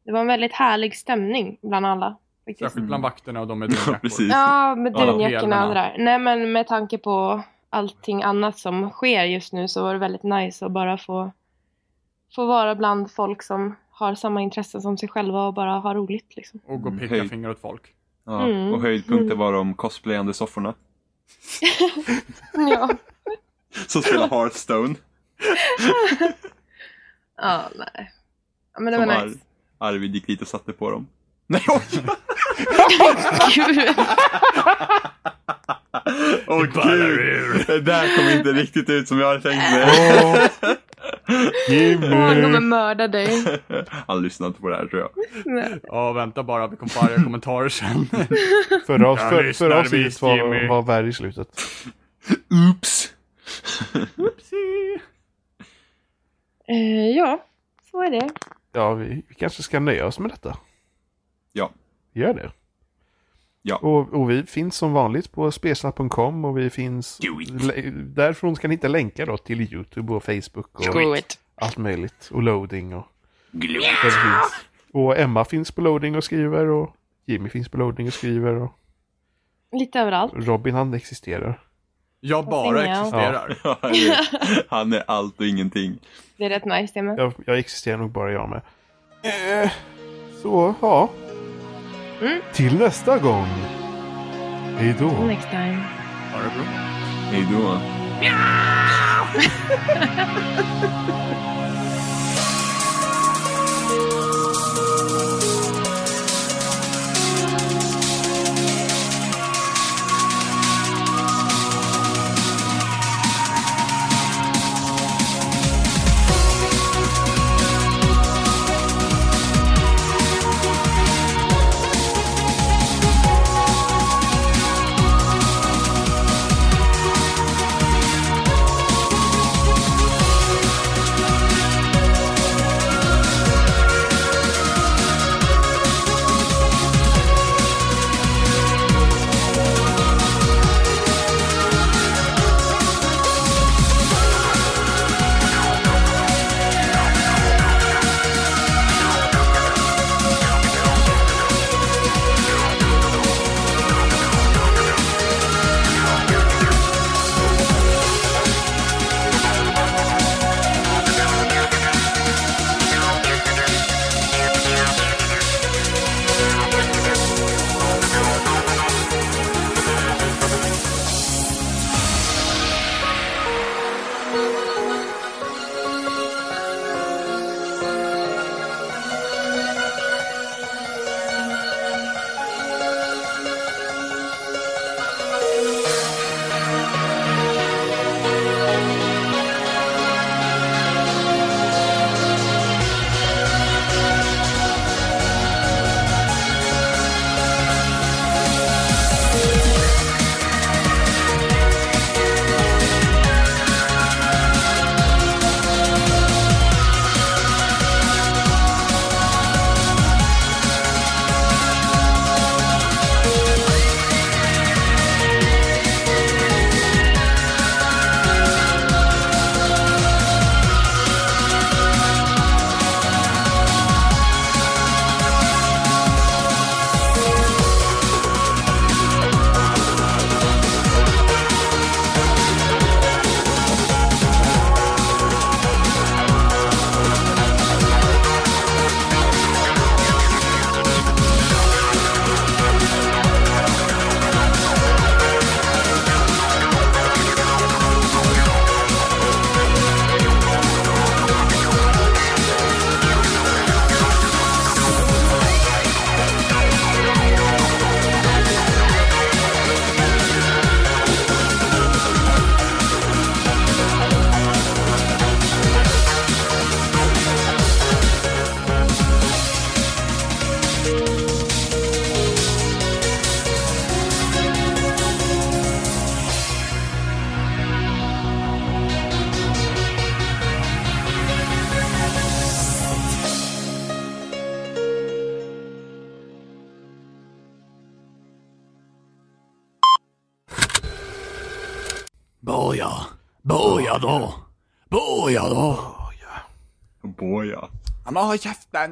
Det var en väldigt härlig stämning bland alla. Faktiskt. Särskilt bland vakterna och de med Ja, dunjackor. Ja, med dunjackorna och det där. Nej, men med tanke på allting annat som sker just nu så var det väldigt nice att bara få, få vara bland folk som har samma intressen som sig själva och bara ha roligt liksom. Och gå och peka Hej. finger åt folk. Ja. Mm. Och höjdpunkten var de cosplayande sofforna. Ja, Som spelar Hearthstone. ja nej. Ja, men det Som var Ar- nice. Arvid gick dit och satte på dem. Nej, oj! Gud. Åh gud! Det där kom inte riktigt ut som jag hade tänkt mig. Åh, han kommer Jimmy! mörda dig. Han lyssnade inte på det här tror jag. Nej. Ja, vänta bara. Vi kommer få arga kommentarer sen. Förra, Jag för, lyssnar förra avsnittet visst, var, Jimmy. var värre i slutet. Oops! Oopsie. Eh, ja, så är det. Ja, vi, vi kanske ska nöja oss med detta. Ja. Gör det. Ja. Och, och vi finns som vanligt på spesnat.com och vi finns... Därifrån ska ni hitta länkar då till YouTube och Facebook och allt möjligt. Och loading och finns. Och Emma finns på loading och skriver och Jimmy finns på loading och skriver och Lite överallt. Robin han existerar. Jag bara existerar. Han är, han är allt och ingenting. Det är rätt nice det med. Jag, jag existerar nog bara jag med. Eh, så, ja. Mm. Till nästa gång. Hej då. Next time. Ha det bra. Hej då.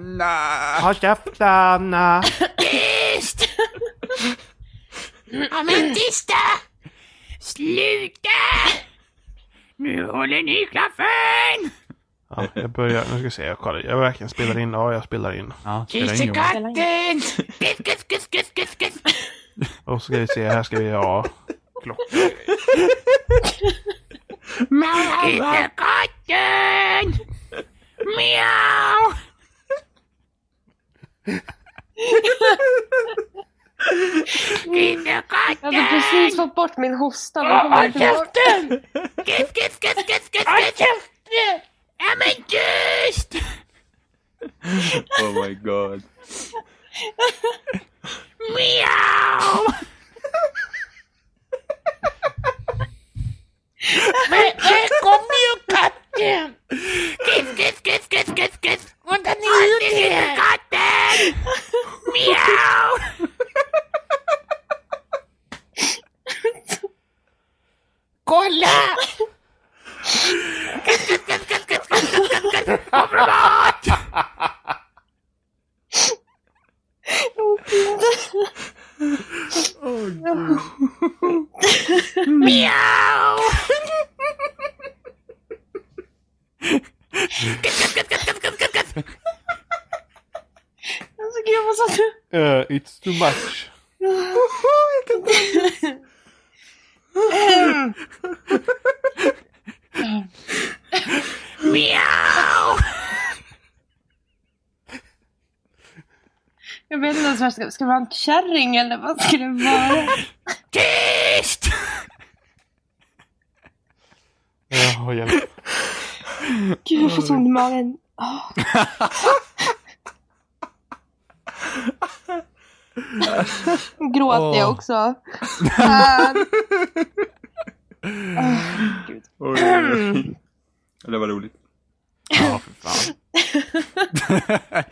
käften. Håll käften! Tyst! Ja men tysta! Sluta! Nu håller ni klaffen! Ja, jag börjar, nu ska vi se, jag kollar. Jag verkligen spelar in. Ja, jag spelar in. Ja, katten! Kuss, kuss, kuss, kuss, kuss, kuss. Och så ska vi se, här ska vi ha klockan. Katten! Miau! Kinderkatten! Jag hade precis fått bort min hosta. Håll käften! Kiff, kiff, kiff, kiff, kiff! Håll käften! Ja men tyst! Oh my god. Miau! ju katten! goddamn. Give, give, give, give, give, give. Und dann die Hüte. Goddamn. Miau. Cola. Give, give, give, give, give, give, give, give, give. Oh, God. Meow. It's too much. Miau! Jag vet inte ens vad jag ska, ska det vara en kärring eller vad ska det vara? Tyst! Ja, hjälp. Gud jag får så ont i magen. Ah. Gråter jag också. Ah, gud. Oj, oj, oj. Det var roligt. Ja, för fan.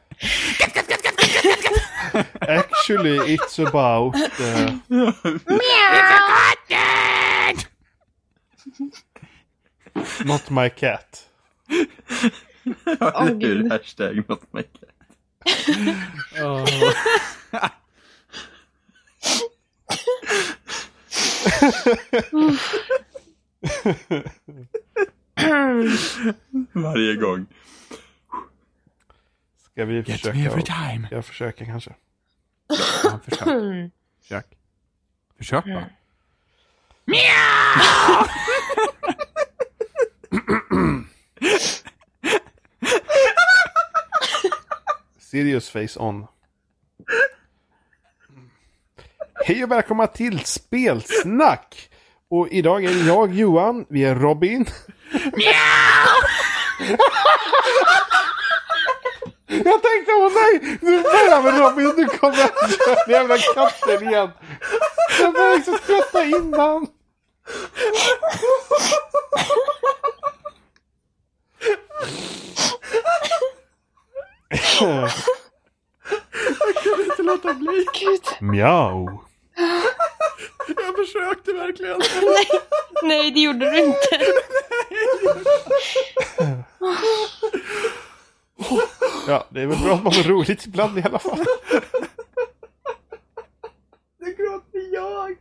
Actually, it's about... Uh, Katten! not my cat. Ja, det är gud. hashtag not my cat. Varje gång. Ska vi Get me försöka? every time. Jag försöker kanske. Ja, försök. Försök. Försök bara. Serious face on. Hej och välkomna till Spelsnack! Och idag är jag Johan, vi är Robin. Jag tänkte, åh nej! Nu börjar med Robin, nu kommer den jävla katten igen. Jag började liksom skratta innan. inte låta bli. Mjau. Jag försökte verkligen. Nej, nej det gjorde du inte. Ja, det är väl bra att man har roligt ibland i alla fall. Nu gråter jag.